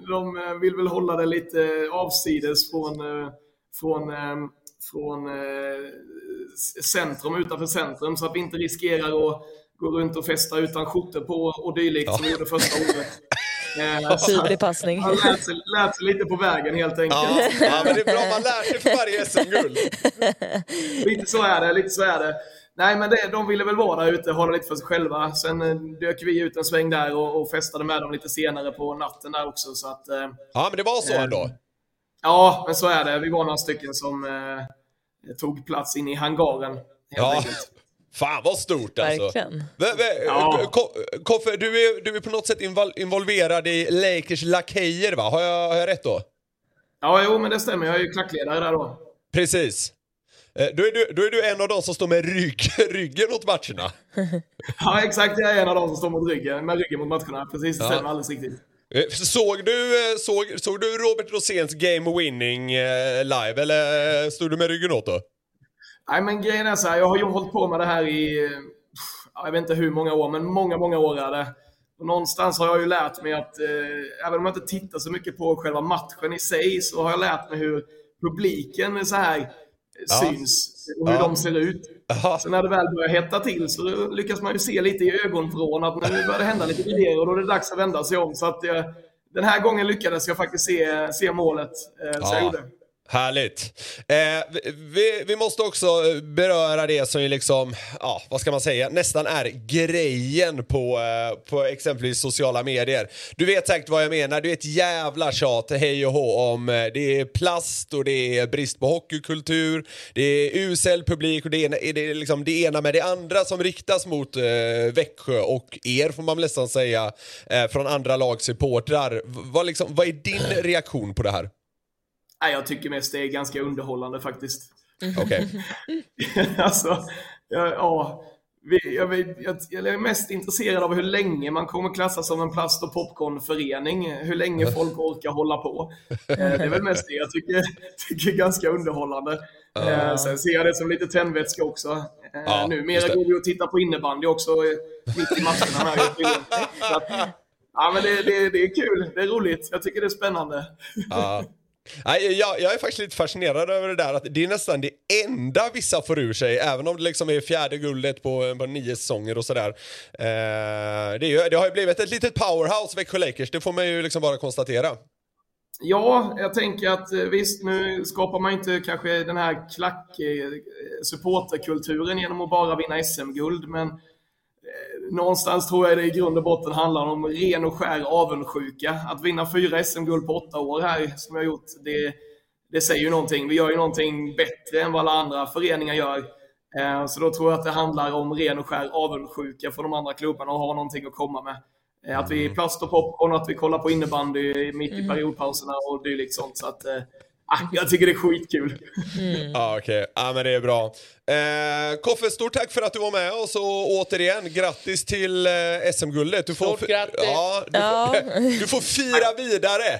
de eh, vill väl hålla det lite avsides från, från, från centrum, utanför centrum, så att vi inte riskerar att gå runt och festa utan skjortor på och dylikt som vi gjorde första året.
Tydlig passning.
Han lärt sig, lärt sig lite på vägen helt enkelt.
Ja, ja, men det är bra, man lär sig för varje SM-guld.
Lite så är det, lite så är det. Nej, men det, de ville väl vara där ute och hålla lite för sig själva. Sen eh, dök vi ut en sväng där och, och festade med dem lite senare på natten där också. Så att, eh,
Ja, men det var så
Eh,
ändå.
ja, men så är det. Vi var några stycken som eh, tog plats in i hangaren. Helt
Ja.
enkelt.
Fan vad stort alltså.
Verkligen.
Vä-
Ja.
Ko- Koffe, du är, du är på något sätt invol- involverad i Lakers lakejer va? Har jag, har jag rätt då?
Ja, jo, men det stämmer. Jag är ju klackledare där då.
Precis. Eh, Då är, du, då är du en av de som står med rygg, ryggen åt matcherna.
Ja, exakt. Jag är en av de som står mot ryggen, med ryggen mot matcherna. Precis, det
Ja.
stämmer alldeles riktigt.
Eh, Såg du, eh, såg, såg du Robert Roséns game winning live eller stod du med ryggen åt då?
Nej, men grejen är så här, jag har ju hållit på med det här i, jag vet inte hur många år, men många, många år är det. Och någonstans har jag ju lärt mig att, eh, även om jag inte tittar så mycket på själva matchen i sig, så har jag lärt mig hur publiken så här
Ja.
syns och hur
Ja.
de ser ut.
Jaha.
Så när det väl börjar hetta till så lyckas man ju se lite i ögonvrån att nu börjar det hända lite grejer och då är det dags att vända sig om. Så att eh, den här gången lyckades jag faktiskt se, se målet. Eh, så
Ja.
jag gjorde.
Härligt. Eh, vi- vi, måste också eh, beröra det som ju liksom, ja, vad ska man säga, nästan är grejen på, eh, på exempelvis sociala medier. Du vet säkert vad jag menar, det är ett jävla tjat, hej och hå, om eh, det är plast och det är brist på hockeykultur, det är usel publik och det är, det är liksom det ena med det andra som riktas mot eh, Växjö och er får man väl nästan säga, eh, från andra lags supportrar. V- Vad, liksom, vad är din reaktion på det här?
Nej, jag tycker mest det är ganska underhållande faktiskt.
Okej.
alltså, ja, ja jag, vet- jag, jag är mest intresserad av hur länge man kommer klassas som en plast och popcornförening. Hur länge folk orkar hålla på. Eh, Det är väl mest det jag tycker, tycker är ganska underhållande. Eh, Sen ser jag det som lite tändvätska också. Eh,
Ja, just
Numera går vi och tittar på innebandy också mitt i matcherna. Här. Ja, men det, det, det är kul. Det är roligt. Jag tycker det är spännande.
Ja. Nej, jag, jag är faktiskt lite fascinerad över det där att det är nästan det enda vissa får ur sig, även om det liksom är fjärde guldet på, på nio säsonger och sådär. Eh, det, är det har ju blivit ett litet powerhouse, Växjö Lakers, det får man ju liksom bara konstatera.
Ja, jag tänker att eh, visst, nu skapar man inte kanske den här klack-supporterkulturen eh, genom att bara vinna SM-guld, men eh, någonstans tror jag det i grund och botten handlar om ren och skär avundsjuka. Att vinna fyra SM-guld på åtta år här, som jag gjort, det, det säger ju någonting. Vi gör ju någonting bättre än vad alla andra föreningar gör. Eh, Så då tror jag att det handlar om ren och skär avundsjuka för de andra klubbarna och ha någonting att komma med. Eh, Att vi är plast och popcorn, att vi kollar på innebandy mitt i periodpauserna och dylikt sånt. Så att, eh, jag tycker det är skitkul.
Ja, okej. Ja, men det är bra. Eh, Koffe, stort tack för att du var med oss och återigen, grattis till eh, SM-guldet. Du får,
Stort grattis.
Ja, du,
Ja.
Får, du får fira vidare.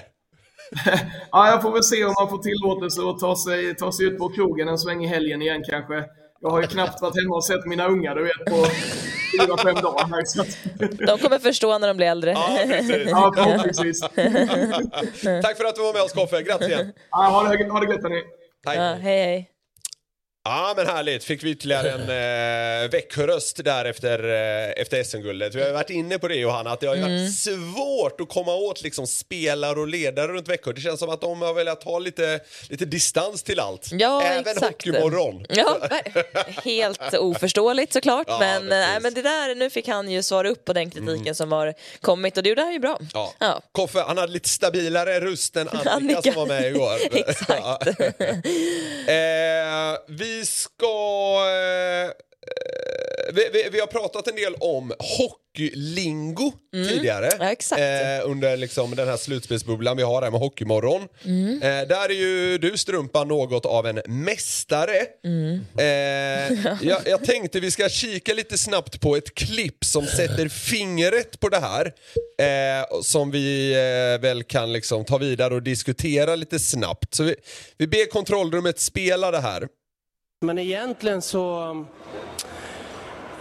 Ja, jag får väl se om man får tillåtelse att ta sig, ta sig ut på krogen en sväng i helgen igen kanske. Jag har ju knappt varit hemma och sett mina ungar, du vet, på fyra, fem dagar. Här, så att,
De kommer förstå när de blir äldre.
Ja, precis.
ja, förhoppningsvis.
Tack för att du var med oss Koffe, grattis igen.
Ja, ha, det, ha det gött hörni.
Ja, hej hej.
Ja men härligt, fick vi ytterligare en eh, Växjöröst där efter, eh, efter SM-guldet. Vi har varit inne på det Johanna, att det har
Mm.
varit svårt att komma åt liksom, spelare och ledare runt Växjö. Det känns som att de har velat ha lite, lite distans till allt.
Ja,
Även
exakt.
Hockeymorgon.
Ja, helt oförståeligt såklart.
Ja,
men, nej, men det där, nu fick han ju svara upp på den kritiken som har kommit och det där är ju bra.
Ja.
Ja.
Koffe, han hade lite stabilare röst än Annika,
Annika.
som var med igår.
Exakt.
eh, vi ska... Eh, vi, vi, vi har pratat en del om hockeylingo tidigare.
Mm. Ja, exakt.
Eh, under liksom den här slutspelsbubblan vi har här med Hockeymorgon.
Mm.
Eh, där är ju du Strumpa något av en mästare.
Mm.
Eh, jag, jag tänkte vi ska kika lite snabbt på ett klipp som sätter fingret på det här. Eh, som vi eh, väl kan liksom ta vidare och diskutera lite snabbt. Så vi, vi ber kontrollrummet spela det här.
Men egentligen så,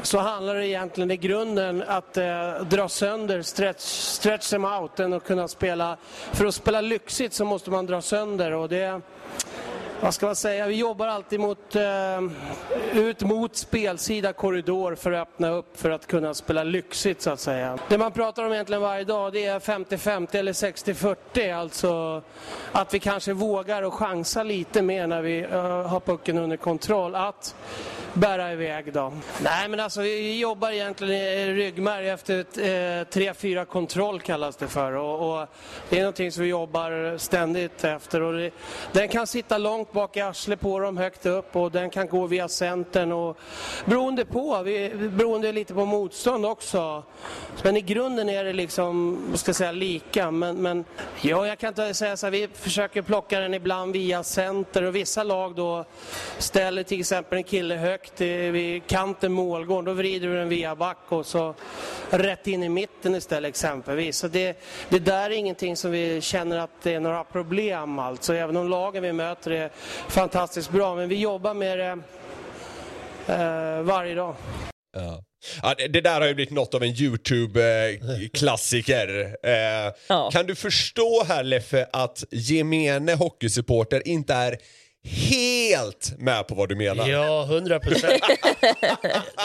så handlar det egentligen i grunden att eh, dra sönder, stretch, stretch them out och kunna spela. För att spela lyxigt så måste man dra sönder och det, vad ska man säga, vi jobbar alltid mot, eh, ut mot spelsida korridor för att öppna upp för att kunna spela lyxigt så att säga. Det man pratar om egentligen varje dag det är 50-50 eller 60-40, alltså att vi kanske vågar och chansa lite mer när vi eh, har pucken under kontroll. Att bära iväg då. Nej men alltså vi jobbar egentligen i ryggmärg efter ett, eh, 3-4 kontroll kallas det för. Och, och det är någonting som vi jobbar ständigt efter. Och det, den kan sitta långt bak i arslet på dem högt upp. Och den kan gå via centern och beroende på, vi, beroende lite på motstånd också. Men i grunden är det liksom, ska säga, lika. Men, men ja, jag kan inte säga så här, vi försöker plocka den ibland via center. Och vissa lag då ställer till exempel en kille högt i- vid kanten målgården, då vrider du den via back och så rätt in i mitten istället exempelvis. Så det, det där är ingenting som vi känner att det är några problem alltså, även om lagen vi möter är fantastiskt bra. Men vi jobbar med det eh, varje dag.
Ja. Ja, det, det där har ju blivit något av en YouTube-klassiker. Eh,
Ja.
Kan du förstå här Leffe att gemene hockeysupporter inte är helt med på vad du menar?
Ja, hundra procent.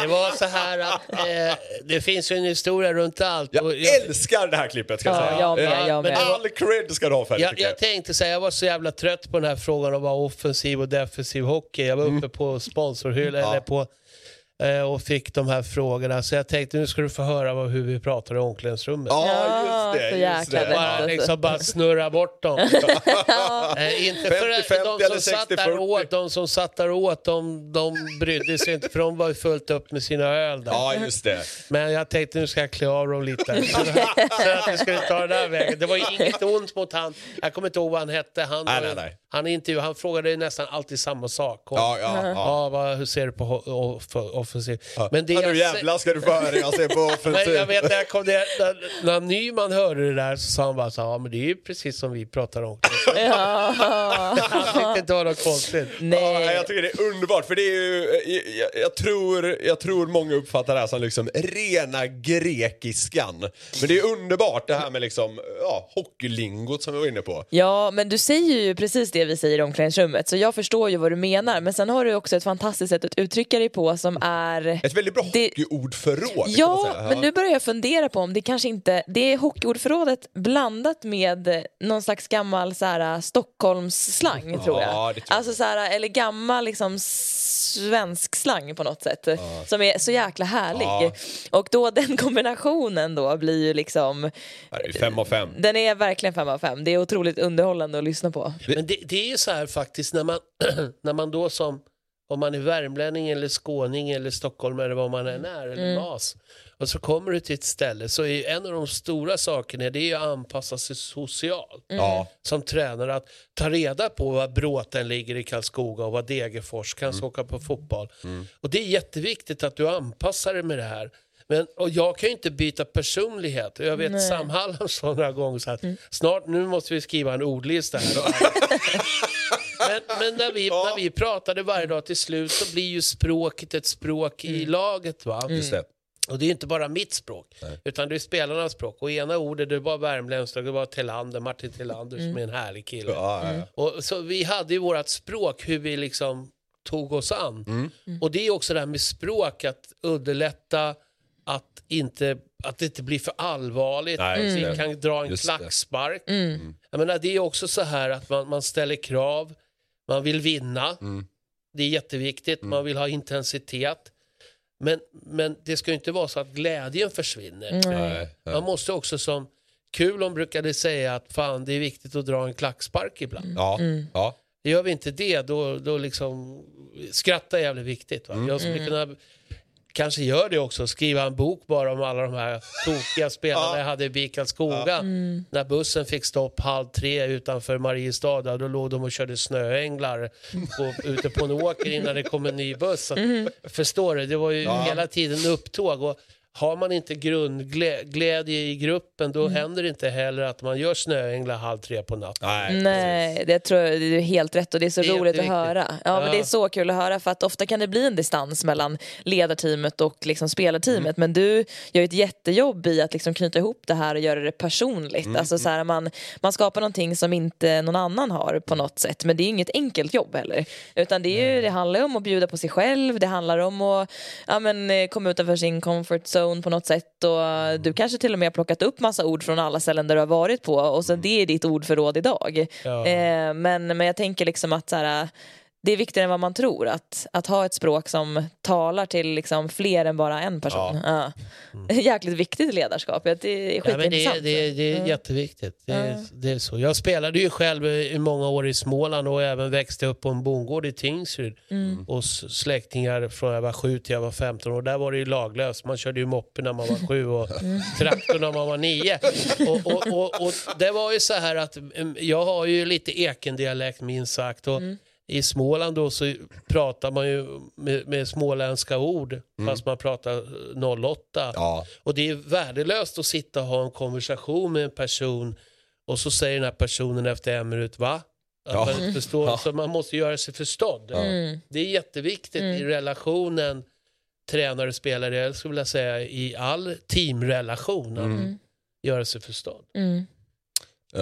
Det var så här att eh, det finns ju en historia runt allt.
Jag
och
älskar det här klippet ska jag
Ja,
säga.
jag med,
Eh,
jag med.
All cred ska du ha för det
Jag,
jag.
jag tänkte säga, jag var så jävla trött på den här frågan om att vara offensiv och defensiv hockey. Jag var uppe på sponsorhyllan
Mm. Ja.
eller på, och fick de här frågorna. Så jag tänkte nu ska du få höra vad, hur vi pratar i omklädningsrummet.
Ja,
Ja,
just det. Just det.
Bara, liksom, bara snurra bort dem. eh, inte för
50-50
de
eller
som, satt där
60-40.
åt, de som satt där åt, de, de brydde sig inte för de var ju fullt upp med sina öl där.
Ja, just det.
Men jag tänkte nu ska jag klä av dem lite. Så, att vi skulle ta den där vägen. Det var inget ont mot han. Jag kommer inte ihåg vad han hette. Han,
Nej, nej, nej.
han, intervju, han frågade ju nästan alltid samma sak. Och,
Ja, ja, ja.
Ja, vad, hur ser du på off- offensiv?
ja.
Men det
ja, nu jävlar ska du få höra jag ser på
men
offensiv.
jag vet när, jag kom där, när, när Nyman hörde det där så sa han bara så ja men det är ju precis som vi pratar om.
Ja.
Han tyckte inte det var något konstigt.
Ja,
Nej.
jag tycker det är underbart för det är ju, jag, jag, tror, jag tror många uppfattar det här som liksom rena grekiskan. Men det är underbart det här med liksom, ja, hockeylingot som vi var inne på.
Ja, men du säger ju precis det vi säger i omklädningsrummet, så jag förstår ju vad du menar. Men sen har du också ett fantastiskt sätt att uttrycka dig på som är...
Ett väldigt bra
Det-
hockeyordförråd
Ja, men nu börjar jag fundera på om det kanske inte... Det är hockeyordförrådet blandat med någon slags gammal så här, Stockholmsslang, tror jag.
Ja, det tror jag.
Alltså så här, eller gammal liksom svensk slang på något sätt. Som är så jäkla härlig.
Ja.
Och då den kombinationen då blir ju liksom...
Ja, det är fem av fem.
Den är verkligen fem av fem. Det är otroligt underhållande att lyssna på.
Men det, det är ju så här faktiskt när man, när man då som, om man är värmlänning eller skåning eller stockholmare eller vad man än är, eller mas. Och så kommer du till ett ställe så är ju en av de stora sakerna det är ju att anpassa sig socialt.
Ja,
Som tränare att ta reda på var Bråten ligger i Karlskoga och var Degerfors kan mm. åka på fotboll. Och det är jätteviktigt att du anpassar dig med det här. Men, och jag kan ju inte byta personlighet. Jag vet
Nej.
Sam Hallam sa några gånger så att snart, nu måste vi skriva en ordlista här. men men när, vi, när vi pratade varje dag till slut så blir ju språket ett språk i laget. Va?
just det.
Och det är inte bara mitt språk, utan det är spelarnas språk. Och ena ordet det var värmländskt och det var Tillander, Martin Tillander som är en härlig kille.
Ja, ja, ja.
Och, så vi hade ju vårt språk, hur vi liksom tog oss an.
Mm.
Och det är också det här med språk, att underlätta att, inte, att det inte blir för allvarligt.
Nej, just
vi
det.
kan dra en
Just det.
klackspark.
Mm.
Jag menar, det är också så här att man, man ställer krav, man vill vinna.
Mm.
Det är jätteviktigt, man vill ha intensitet. Men, men det ska ju inte vara så att glädjen försvinner.
Mm.
Nej, nej.
Man måste också som Kulon brukade säga att fan det är viktigt att dra en klackspark ibland.
Ja, ja.
Gör vi inte det då, då liksom skratta är jävligt viktigt. Va? Jag skulle kunna kanske gör det också, skriva en bok bara om alla de här tokiga spelarna jag hade i BIK Karlskoga. När bussen fick stopp halv tre utanför Mariestad, då låg de och körde snöänglar på, ute på en åker innan det kom en ny buss. Så, att- Förstår du? Det var ju hela tiden upptåg. Och har man inte grundglädje i gruppen då händer det inte heller att man gör snöänglar halv tre på natten.
Nej.
Nej, det tror jag du är helt rätt och det är så
Det är
roligt att höra. Ja, men
Ja.
det är så kul att höra för att ofta kan det bli en distans mellan ledarteamet och liksom spelarteamet men du gör ett jättejobb i att liksom knyta ihop det här och göra det personligt. Alltså så här, man, man skapar någonting som inte någon annan har på något sätt men det är inget enkelt jobb heller. Utan det, är ju, det handlar om att bjuda på sig själv, det handlar om att ja, men, eh, komma utanför sin comfort zone på något sätt och du kanske till och med har plockat upp massa ord från alla ställen där du har varit på och så det är ditt ordförråd idag.
Ja.
Eh, men, men jag tänker liksom att så här, det är viktigare än vad man tror att, att ha ett språk som talar till liksom fler än bara en person. Ja. Jäkligt viktigt ledarskap. Det är
Ja, men det,
skitintressant.
är- det, är- det är
Mm.
jätteviktigt. Det är,
Ja.
det är så. Jag spelade ju själv i många år i Småland och även växte upp på en bondgård i Tingsryd.
Mm.
hos släktingar från jag var 7 till jag var 15 och där var det ju laglöst. Man körde ju moppe när man var 7 och
Mm.
traktor när man var 9. Och, och, och, och det var ju så här att mm, jag har ju lite ekendialekt minst sagt. Och
Mm.
I Småland då så pratar man ju med, med småländska ord fast man pratar 08.
Ja.
Och det är värdelöst att sitta och ha en konversation med en person och så säger den här personen efter en minut va? Att
Ja.
man inte förstår,
Ja.
Så man måste göra sig förstådd.
Mm.
Det är jätteviktigt i relationen tränare-spelare, jag skulle vilja säga i all teamrelation, att
Mm.
göra sig förstådd.
Mm.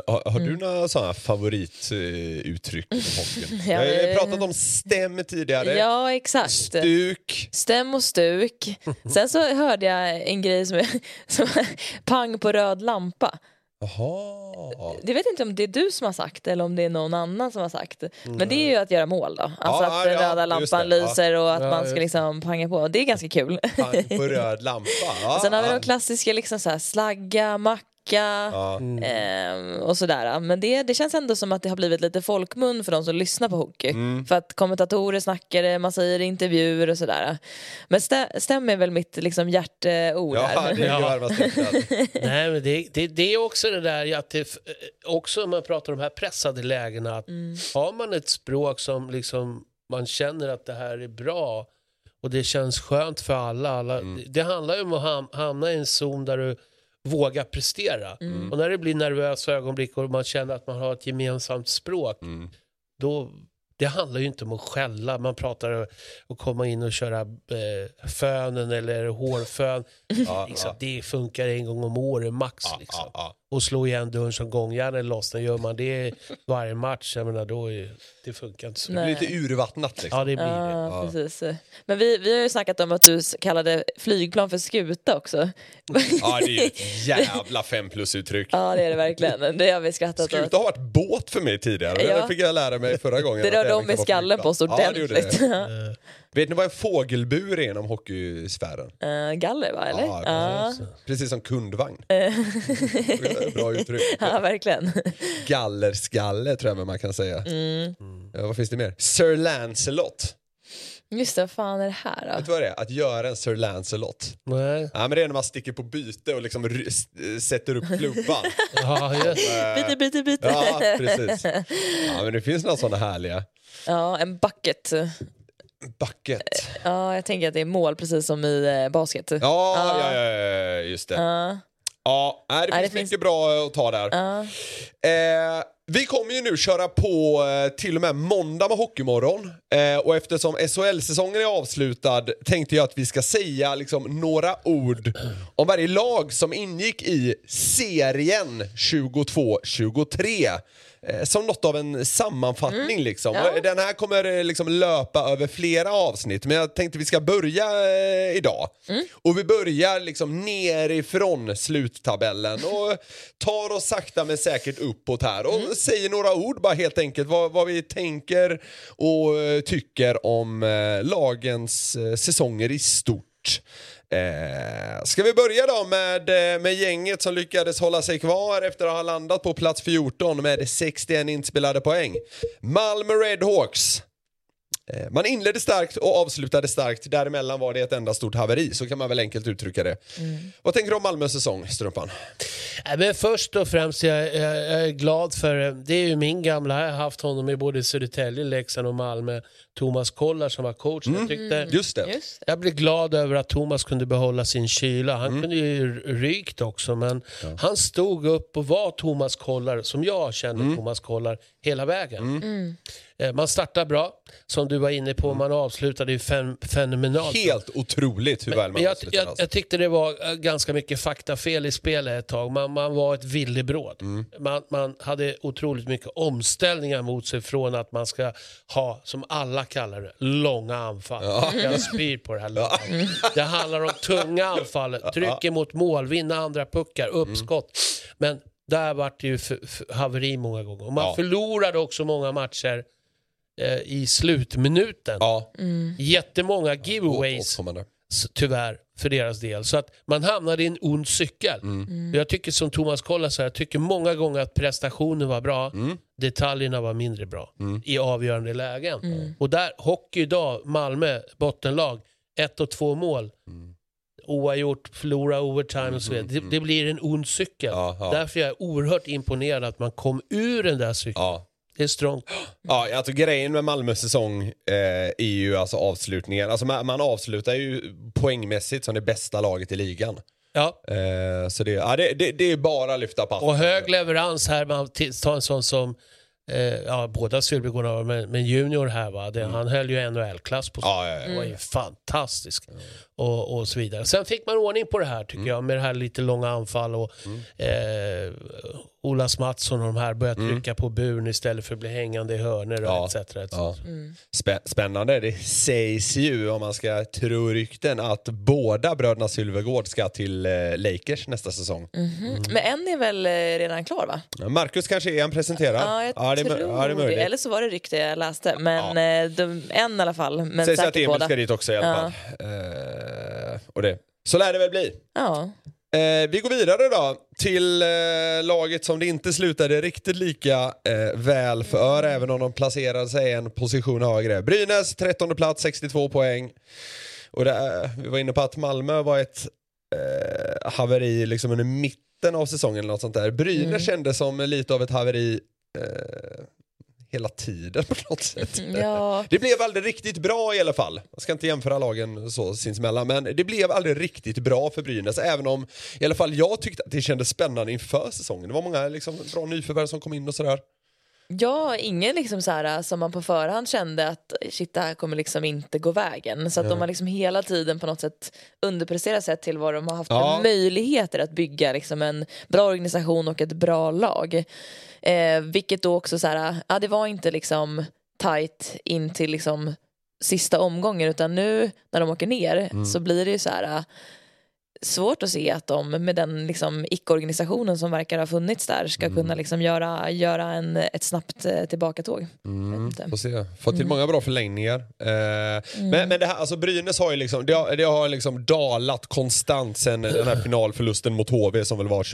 Har, har du
Mm.
några sådana favorituttryck i hockeyn?
Ja,
Jag har
eh,
pratat om stäm tidigare.
Ja, exakt.
Stuk.
Stäm och stuk. Sen så hörde jag en grej som, är, som är pang på röd lampa.
Jaha.
Jag vet inte om det är du som har sagt det eller om det är någon annan som har sagt det. Men det är ju att göra mål då. Alltså
Ja,
att den
ja,
röda lampan
det,
lyser och att
Ja,
man ska
det.
liksom panga på. Det är ganska kul.
Pang på röd lampa. Ja,
Sen har vi de klassiska liksom så här, slagga, macka
Ja.
ehm, och sådär. Men det, det känns ändå som att det har blivit lite folkmun för de som lyssnar på hockey.
Mm.
För att kommentatorer snackar det, man säger intervjuer och sådär. Men stä, stäm är väl mitt liksom hjärteord
Ja,
här.
det hjärtat.
Nej, men det, det, det är också det där, att det, också om man pratar om de här pressade lägena, att
Mm.
har man ett språk som liksom man känner att det här är bra och det känns skönt för alla. alla
Mm.
det, det handlar ju om att ham, hamna i en zon där du vågar prestera.
Mm.
Och när det blir nervösa ögonblick och man känner att man har ett gemensamt språk,
Mm.
då det handlar ju inte om att skälla, man pratar och komma in och köra eh, fönen eller hårfön.
Ja,
Liksom,
ja.
Det funkar en gång om året max.
Ja,
liksom.
Ja, ja.
Och slå igen dörren som gångjärnet lossnar. Gör man det varje match, jag menar, då är, det funkar inte så.
Det blir lite urvattnat liksom.
Ja, det blir det.
Ja, precis. Men vi, vi har ju snackat om att du kallade flygplan för skuta också.
Ja, det är ju ett jävla fem plus-uttryck.
Ja, det är det verkligen. Det har vi skrattat åt.
Skuta har varit båt för mig tidigare.
Ja.
Det fick jag lära mig förra gången.
Det rörde om i skallen på oss
Ja, det
ordentligt.
det. Vet ni vad en fågelbur är inom hockeysfären?
Eh, galler va, eller?
Ja, precis. Precis som kundvagn. Bra uttryck.
ja verkligen.
Gallerskalle tror jag man kan säga.
Mm.
Ja, vad finns det mer? Sir Lancelot.
Just det, vad fan är det här
Vet
då?
du vad det är? Att göra en Sir Lancelot.
Nej.
Ja, men det är när man sticker på byte och liksom s- sätter upp klubban.
Ja, just.
Byte, byte, byte.
ja, precis. Ja, men det finns några sådana härliga.
Ja, en bucket.
Bucket.
Ja, jag tänker att det är mål precis som i eh, basket.
Ja, ja, ja, ja, just det.
Ja,
Ja, nej, det
Nej,
finns
det finns-
mycket bra att ta där. Eh, vi kommer ju nu köra på eh, till och med måndag med Hockeymorgon. Eh, och eftersom SHL-säsongen är avslutad tänkte jag att vi ska säga liksom, några ord om varje lag som ingick i serien 22-23. Eh, som något av en sammanfattning liksom.
Ja.
Den här kommer eh, liksom löpa över flera avsnitt men jag tänkte vi ska börja eh, idag. Och vi börjar liksom nerifrån sluttabellen och tar oss sakta men säkert uppåt här och säger några ord bara helt enkelt vad, vad vi tänker och eh, tycker om eh, lagens eh, säsonger i stort. Eh, ska vi börja då med, eh, med gänget som lyckades hålla sig kvar efter att ha landat på plats 14 med 61 inspelade poäng. Malmö Redhawks. Eh, Man inledde starkt och avslutade starkt. Däremellan var det ett enda stort haveri, så kan man väl enkelt uttrycka det. Vad tänker du om Malmös säsong, Strumpan?
Nej, men först och främst, jag, jag, jag är glad för, det är ju min gamla, jag har haft honom i både Södertälje, Leksand och Malmö, Thomas Kollar som var coach. Jag tyckte
Just det.
Just det.
Jag blev glad över att Thomas kunde behålla sin kyla. Han kunde ju rykt också, men han stod upp och var Thomas Kollar, som jag kände Thomas Kollar, hela vägen. Eh, Man startar bra, som du var inne på, man avslutade ju fen fenomenalt.
Helt otroligt hur väl man
Men jag, jag,
alltså.
jag tyckte det var eh, ganska mycket faktafel i spelet ett tag. Man, man var ett villebråd.
Mm.
Man, man hade otroligt mycket omställningar mot sig från att man ska ha, som alla kallar det, långa anfall. Jag spyr på det här. långa. Det handlar om tunga anfall, trycker mot mål, vinna andra puckar,
Mm.
uppskott. Men där vart det ju haveri många gånger. Och man
Ja.
förlorade också många matcher eh, i slutminuten.
Ja,
Jättemånga giveaways tyvärr för deras del. Så att man hamnade i en ond cykel.
Mm.
Jag tycker som Thomas Kollar så här, jag tycker många gånger att prestationen var bra,
Mm.
detaljerna var mindre bra i avgörande lägen. Och där, hockey idag, Malmö, bottenlag, ett och två mål.
Mm.
Oavgjort, förlora overtime och så vidare. Det, det blir en ond cykel.
Ja, ja.
Därför är jag oerhört imponerad att man kom ur den där cykeln.
Ja.
Är strångt.
Ja, alltså grejen med Malmös säsong eh, är ju alltså avslutningen. Alltså man, man avslutar ju poängmässigt som det bästa laget i ligan.
Ja.
Eh, så det, ja, det, det, det är bara att lyfta hatten.
Och hög leverans här, man tar en sån som, eh, ja båda Sylvegårdarna, men, men Junior här va, det, han höll ju NHL-klass på sig.
Ja, ja, ja.
Det var ju fantastisk. Och, och så vidare. Sen fick man ordning på det här tycker jag, med det här lite långa anfall och eh, Olas Mattsson och de här började trycka på buren istället för att bli hängande i hörnor och
Ja.
etc. etc.
Ja. Spä, spännande. Det sägs ju, om man ska tro rykten, att båda bröderna Sylvegård ska till eh, Lakers nästa säsong.
Men en är väl eh, redan klar va?
Marcus kanske är han presenterad?
Ja, jag
ja, det,
tror
det.
Eller så var det rykte jag läste. Men eh, de, en i alla fall. Men
Sägs att Emil
båda.
ska dit också i alla
Ja.
fall. Eh, det. Så lär det väl bli.
Ja.
Eh, vi går vidare då till eh, laget som det inte slutade riktigt lika eh, väl för, även om de placerade sig en position högre. Brynäs 13 plats, 62 poäng. Och det, är- vi var inne på att Malmö var ett eh, haveri liksom under mitten av säsongen eller något sånt där. Brynäs kändes som lite av ett haveri eh, hela tiden på något sätt.
Ja.
Det blev aldrig riktigt bra i alla fall. Jag ska inte jämföra lagen så sinsemellan, men det blev aldrig riktigt bra för Brynäs, även om i alla fall jag tyckte att det kändes spännande inför säsongen. Det var många liksom, bra nyförvärv som kom in och sådär.
Ja, ingen liksom så här, som man på förhand kände att shit, det här kommer liksom inte gå vägen. Så att de har liksom hela tiden på något sätt underpresterat sett till vad de har haft
Ja.
möjligheter att bygga liksom en bra organisation och ett bra lag. Eh, vilket då också så här, ja det var inte liksom tight in till liksom sista omgången utan nu när de åker ner så blir det ju så här svårt att se att de med den liksom icke-organisationen som verkar ha funnits där ska kunna liksom göra, göra en, ett snabbt eh, tillbakatåg. Inte.
Får se. Fått till många bra förlängningar. Eh, Men, men det här, alltså Brynäs har ju liksom, det har, det har liksom dalat konstant sen den här finalförlusten mot HV som väl var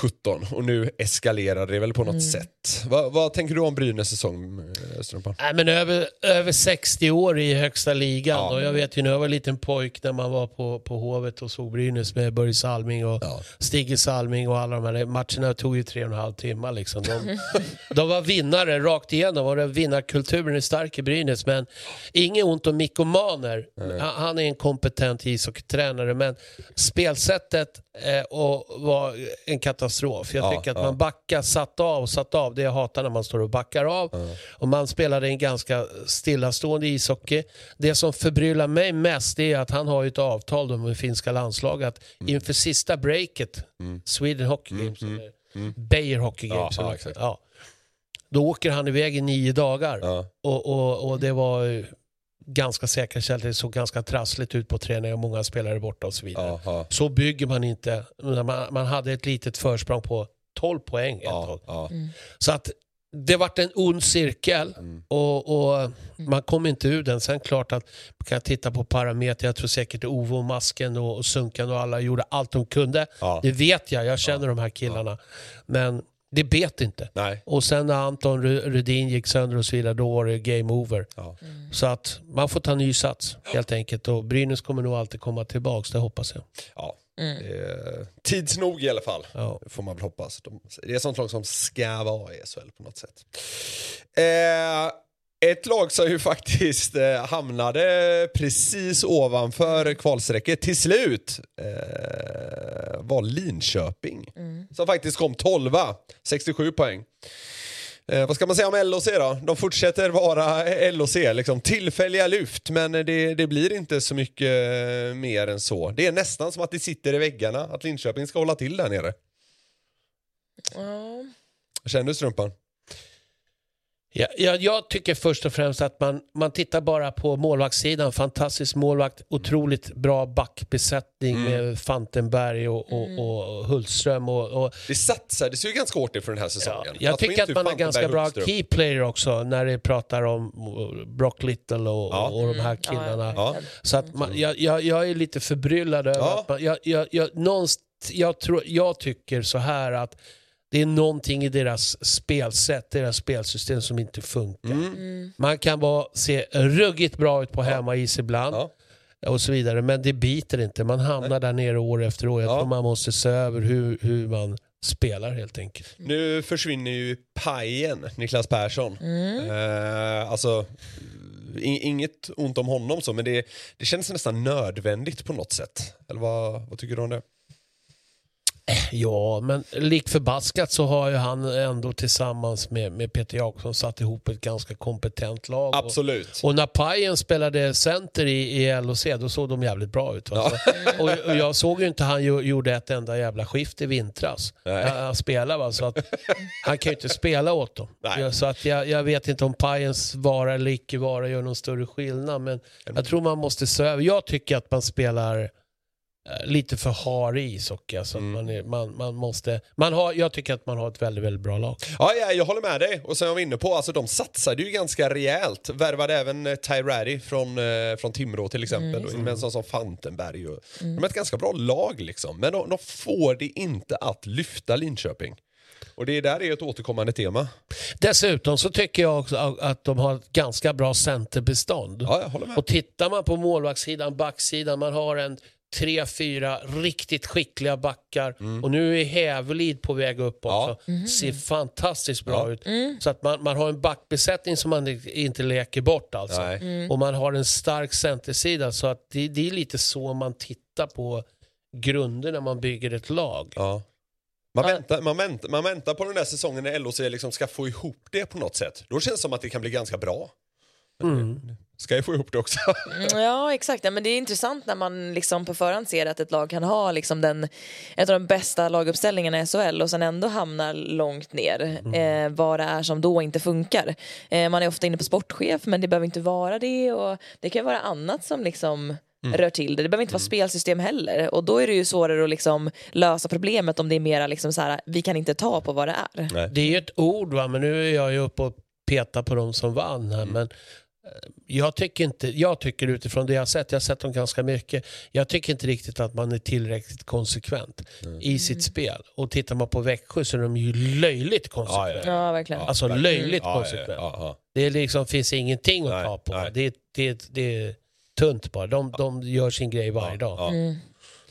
2017 och nu eskalerade det väl på något sätt. Vad, vad tänker du om Brynäs säsong, eh, Strumpan?
Nej, men över, över 60 år i högsta ligan.
Ja.
Och jag vet ju när jag var liten pojk när man var på, på Hovet och såg Brynäs med Börje Salming och
Ja.
Stigge Salming och alla de här matcherna tog ju tre och en halv timme. Liksom. De, de var vinnare rakt igenom och den vinnarkulturen är stark i Brynäs. Men inget ont om Mikko Maner. Han, han är en kompetent ishockeytränare men spelsättet och var en katastrof. Jag
Ja,
tycker att
ja.
man backar, satt av och satt av. Det jag hatar när man står och backar av. Och man spelade en ganska stillastående ishockey. Det som förbryllar mig mest är att han har ett avtal med finska landslaget
Mm.
inför sista breaket, Sweden Hockey Games, eller Beijer Hockey
Mm. Ja,
Games,
ja,
eller- ja. då åker han iväg i nio dagar. Och, och, och det var ganska säkert källor, det såg ganska trassligt ut på träningar, många spelare borta och så vidare.
Ja, ja,
Så bygger man inte, man, man hade ett litet försprång på 12 poäng ett
ja,
tag.
ja.
Så att det vart en ond cirkel
Mm.
och, och man kom inte ur den. Sen klart att man kan titta på parametrar. Jag tror säkert Ove och Masken och, och Sunkan och alla gjorde allt de kunde.
Ja.
Det vet jag, jag känner de här killarna. Men det bet inte.
Nej.
Och sen när Anton Ru- Rudin gick sönder och så vidare, då var det game over.
Ja.
Så att man får ta ny sats helt enkelt. Och Brynäs kommer nog alltid komma tillbaks, det hoppas jag.
Ja. Det är tids nog i alla fall,
Ja.
får man väl hoppas. De, det är sånt lag som ska vara i SHL på något sätt. Eh, ett lag som ju faktiskt eh, hamnade precis ovanför kvalstrecket till slut eh, var Linköping. Som faktiskt kom 12 67 poäng. Eh, vad ska man säga om LOC då? De fortsätter vara LOC, liksom tillfälliga lyft, men det, det blir inte så mycket eh, mer än så. Det är nästan som att det sitter i väggarna, att Linköping ska hålla till där nere.
Ja.
Känner du strumpan?
Ja, ja, jag tycker först och främst att man, man tittar bara på målvaktssidan. Fantastisk målvakt, otroligt bra backbesättning
Mm.
med Fantenberg och, och, och Hultström. Och, och,
Det satsades ju ganska hårt inför den här
ja,
säsongen.
jag
Att
tycker att man har ganska bra
Hultström.
key player också när det pratar om uh, Brock Little och,
Ja.
och de här killarna.
Ja.
Så att man, jag, jag, jag är lite förbryllad över
Ja.
att man, jag, jag, jag, någonstans, jag, tror, jag tycker så här att det är någonting i deras spelsätt, deras spelsystem som inte funkar.
Mm.
Man kan vara, se ruggigt bra ut på hemmais ibland
Ja.
och så vidare, men det biter inte. Man hamnar där nere år efter år. Jag
Ja.
tror man måste se över hur, hur man spelar helt enkelt.
Nu försvinner ju pajen, Niklas Persson. Eh, alltså, in, inget ont om honom så, men det, det känns nästan nödvändigt på något sätt. Eller vad, vad tycker du om det?
Ja, men lik förbaskat så har ju han ändå tillsammans med, med Peter Jakobsson satt ihop ett ganska kompetent lag. Och,
Absolut.
och när Pajen spelade center i, i LOC, då såg de jävligt bra ut. Va? Så, och, och jag såg ju inte han ju, gjorde ett enda jävla skift i vintras.
Nej.
Han, han spelade va, så att han kan ju inte spela åt dem.
Nej.
Ja, så att jag, jag vet inte om Pajens vara eller icke vara gör någon större skillnad, men jag tror man måste se över. Jag tycker att man spelar lite för har ishockey. Alltså
Mm.
man, är, man, man måste, man har, jag tycker att man har ett väldigt, väldigt bra lag.
Ja, ja, jag håller med dig. Och jag var inne på, alltså, de satsade ju ganska rejält. Värvade även eh, Ty Ratty från, eh, från Timrå till exempel. och in med en sån som Fantenberg. Och, De är ett ganska bra lag liksom. Men de, de får det inte att lyfta Linköping. Och det där är ett återkommande tema.
Dessutom så tycker jag också att de har ett ganska bra centerbestånd.
Ja, jag håller med.
Och tittar man på målvaktssidan, backsidan, man har en tre, fyra riktigt skickliga backar och nu är Hävelid på väg upp också. Ser fantastiskt bra
Ja.
ut. Så att man, man har en backbesättning som man inte leker bort alltså.
Nej.
Och man har en stark centersida så att det, det är lite så man tittar på grunder när man bygger ett lag.
Ja. Man,
Ja.
väntar, man, väntar, man väntar på den där säsongen när LOC liksom ska få ihop det på något sätt. Då känns det som att det kan bli ganska bra.
Mm.
Ska jag få ihop det också?
Mm, Ja, exakt. Ja, men det är intressant när man liksom på förhand ser att ett lag kan ha liksom den, ett av de bästa laguppställningarna i SHL och sen ändå hamna långt ner. Eh, vad det är som då inte funkar. Eh, man är ofta inne på sportchef, men det behöver inte vara det. Och det kan vara annat som liksom rör till det. Det behöver inte vara spelsystem heller. Och då är det ju svårare att liksom lösa problemet om det är mera liksom så här, vi kan inte ta på vad det är.
Det är ju ett ord, va? men nu är jag ju uppe och petar på de som vann här. Men eh, jag tycker, inte, jag tycker utifrån det jag har sett, jag har sett dem ganska mycket, jag tycker inte riktigt att man är tillräckligt konsekvent i sitt spel. Och tittar man på Växjö så är de ju löjligt konsekventa.
Ja, verkligen.
Alltså löjligt
Ja, ja,
konsekvent.
ja, ja.
Det liksom finns ingenting att
Nej,
ta på.
nej.
Det, det, det är tunt bara. De, de gör sin grej varje dag.
Ja.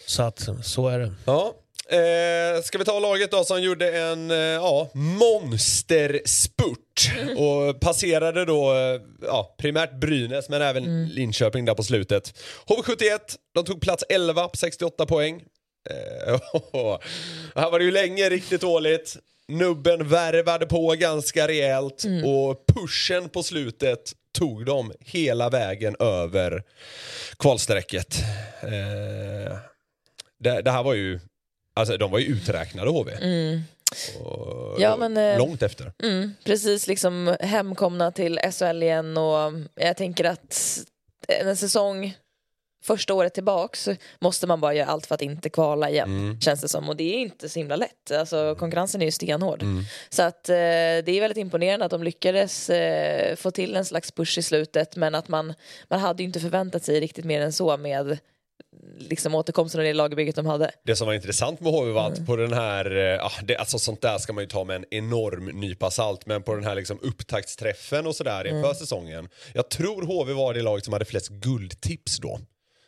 Så att så är det.
Ja. Eh, ska vi ta laget då som gjorde en eh, ja, monsterspurt och passerade då eh, ja, primärt Brynäs men även Linköping där på slutet. HV71, de tog plats 11 på 68 poäng. Eh, här var det ju länge riktigt dåligt. Nubben värvade på ganska rejält och pushen på slutet tog dem hela vägen över kvalstrecket. Eh, det, det här var ju, alltså de var ju uträknade HV. Och,
Ja, men, eh,
långt efter.
Mm, precis, liksom hemkomna till SHL igen och jag tänker att en säsong första året tillbaks måste man bara göra allt för att inte kvala igen,
Mm.
känns det som. Och det är inte så himla lätt, alltså konkurrensen är ju stenhård.
Mm.
Så att eh, det är väldigt imponerande att de lyckades eh, få till en slags push i slutet, men att man, man hade ju inte förväntat sig riktigt mer än så med liksom återkomsten och det lagbygget de hade.
Det som var intressant med HV var att på den här, eh, ah, det, alltså sånt där ska man ju ta med en enorm nypa salt, men på den här liksom upptaktsträffen och sådär inför säsongen. Jag tror HV var det laget som hade flest guldtips då.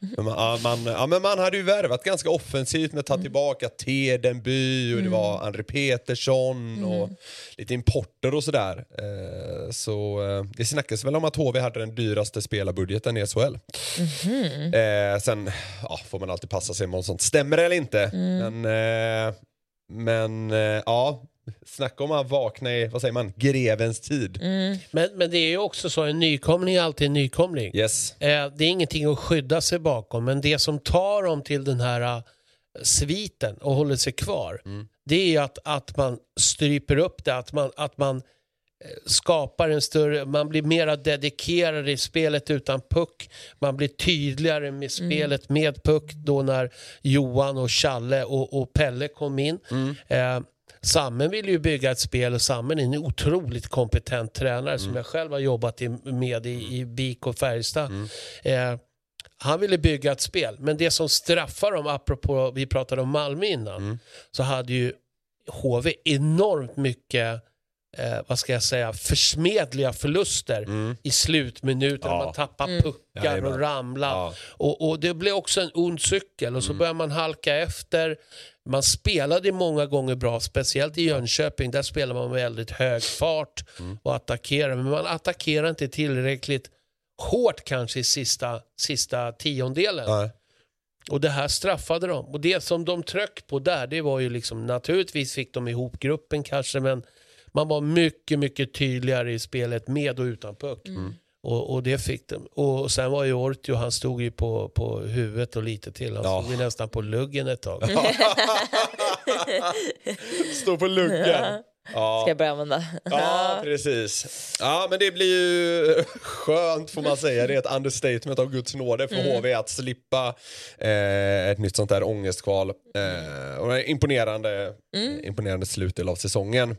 Men man, ja, man, ja, men man hade ju värvat ganska offensivt med att ta tillbaka Tedenby och det var André Petersson och lite importer och sådär. Eh, så eh, det snackas väl om att HV hade den dyraste spelarbudgeten i SHL. Eh, sen ja, får man alltid passa sig om sånt stämmer eller inte. Men, eh, men eh, ja, snacka om att vakna i, vad säger man, grevens tid.
Men, men det är ju också så, en nykomling är alltid en nykomling.
Yes.
Eh, det är ingenting att skydda sig bakom, men det som tar dem till den här eh, sviten och håller sig kvar, det är att, att man stryper upp det, att man, att man skapar en större, man blir mera dedikerad i spelet utan puck. Man blir tydligare med spelet med puck då när Johan och Challe och, och Pelle kom in. Eh, Sammen vill ju bygga ett spel och Sammen är en otroligt kompetent tränare som jag själv har jobbat med i, i BIK och Färjestad. Eh, han ville bygga ett spel, men det som straffar dem, apropå vi pratade om Malmö innan, så hade ju HV enormt mycket eh, vad ska jag säga, försmedliga förluster i slutminuten.
Ja.
Man tappar puckar
Jajamän.
och ramlar.
Ja.
Och, och det blev också en ond cykel och så börjar man halka efter. Man spelade många gånger bra, speciellt i Jönköping. Där spelar man med väldigt hög fart och attackerar. Men man attackerar inte tillräckligt hårt kanske i sista, sista tiondelen.
Nej.
Och det här straffade dem. Och det som de tryck på där, det var ju liksom, naturligtvis fick de ihop gruppen kanske, men man var mycket, mycket tydligare i spelet med och utan puck. Och, och det fick de. Och sen var ju Ortio, han stod ju på, på huvudet och lite till. Han
Ja.
stod ju nästan på luggen ett tag.
Stå på luggen. Ja.
Ska jag börja använda.
Ja, precis. Ja, men det blir ju skönt får man säga. Det är ett understatement av Guds nåde för HV att slippa eh, ett nytt sånt där ångestkval. Eh, och en imponerande, imponerande slutdel av säsongen.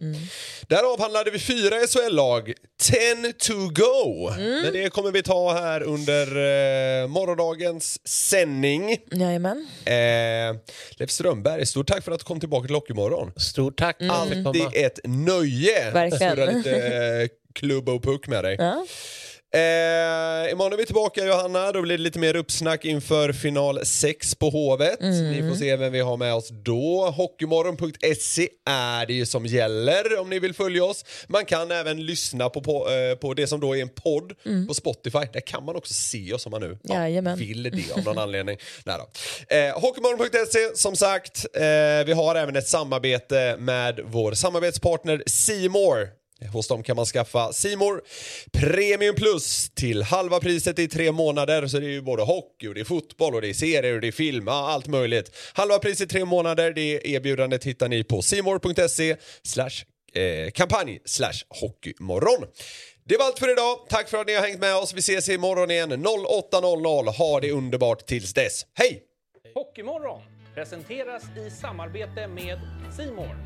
Där avhandlade vi fyra SHL-lag. 10 to go. Men det kommer vi ta här under eh, morgondagens sändning.
Jajamän.
Eh, Leif Strömberg, stort tack för att du kom tillbaka till Hockeymorgon.
Stort tack komma.
Alltid ett nöje
Verkligen.
surra lite eh, klubb och puck med dig.
Ja.
Eh, imorgon är vi tillbaka Johanna, då blir det lite mer uppsnack inför final 6 på Hovet. Ni får se vem vi har med oss då. Hockeymorgon.se är det ju som gäller om ni vill följa oss. Man kan även lyssna på, på, eh, på det som då är en podd på Spotify. Där kan man också se oss om man nu ja, vill det av någon anledning. Nej. Eh, Hockeymorgon.se som sagt, eh, vi har även ett samarbete med vår samarbetspartner Simor. Hos dem kan man skaffa Simor Premium Plus till halva priset i tre månader. Så det är ju både hockey och det är fotboll och det är serier och det är film, ja, allt möjligt. Halva priset i tre månader, det erbjudandet hittar ni på simor.se slash eh, kampanj slash hockeymorgon. Det var allt för idag. Tack för att ni har hängt med oss. Vi ses imorgon igen 08.00. Ha det underbart tills dess. Hej!
Hockeymorgon presenteras i samarbete med Simor.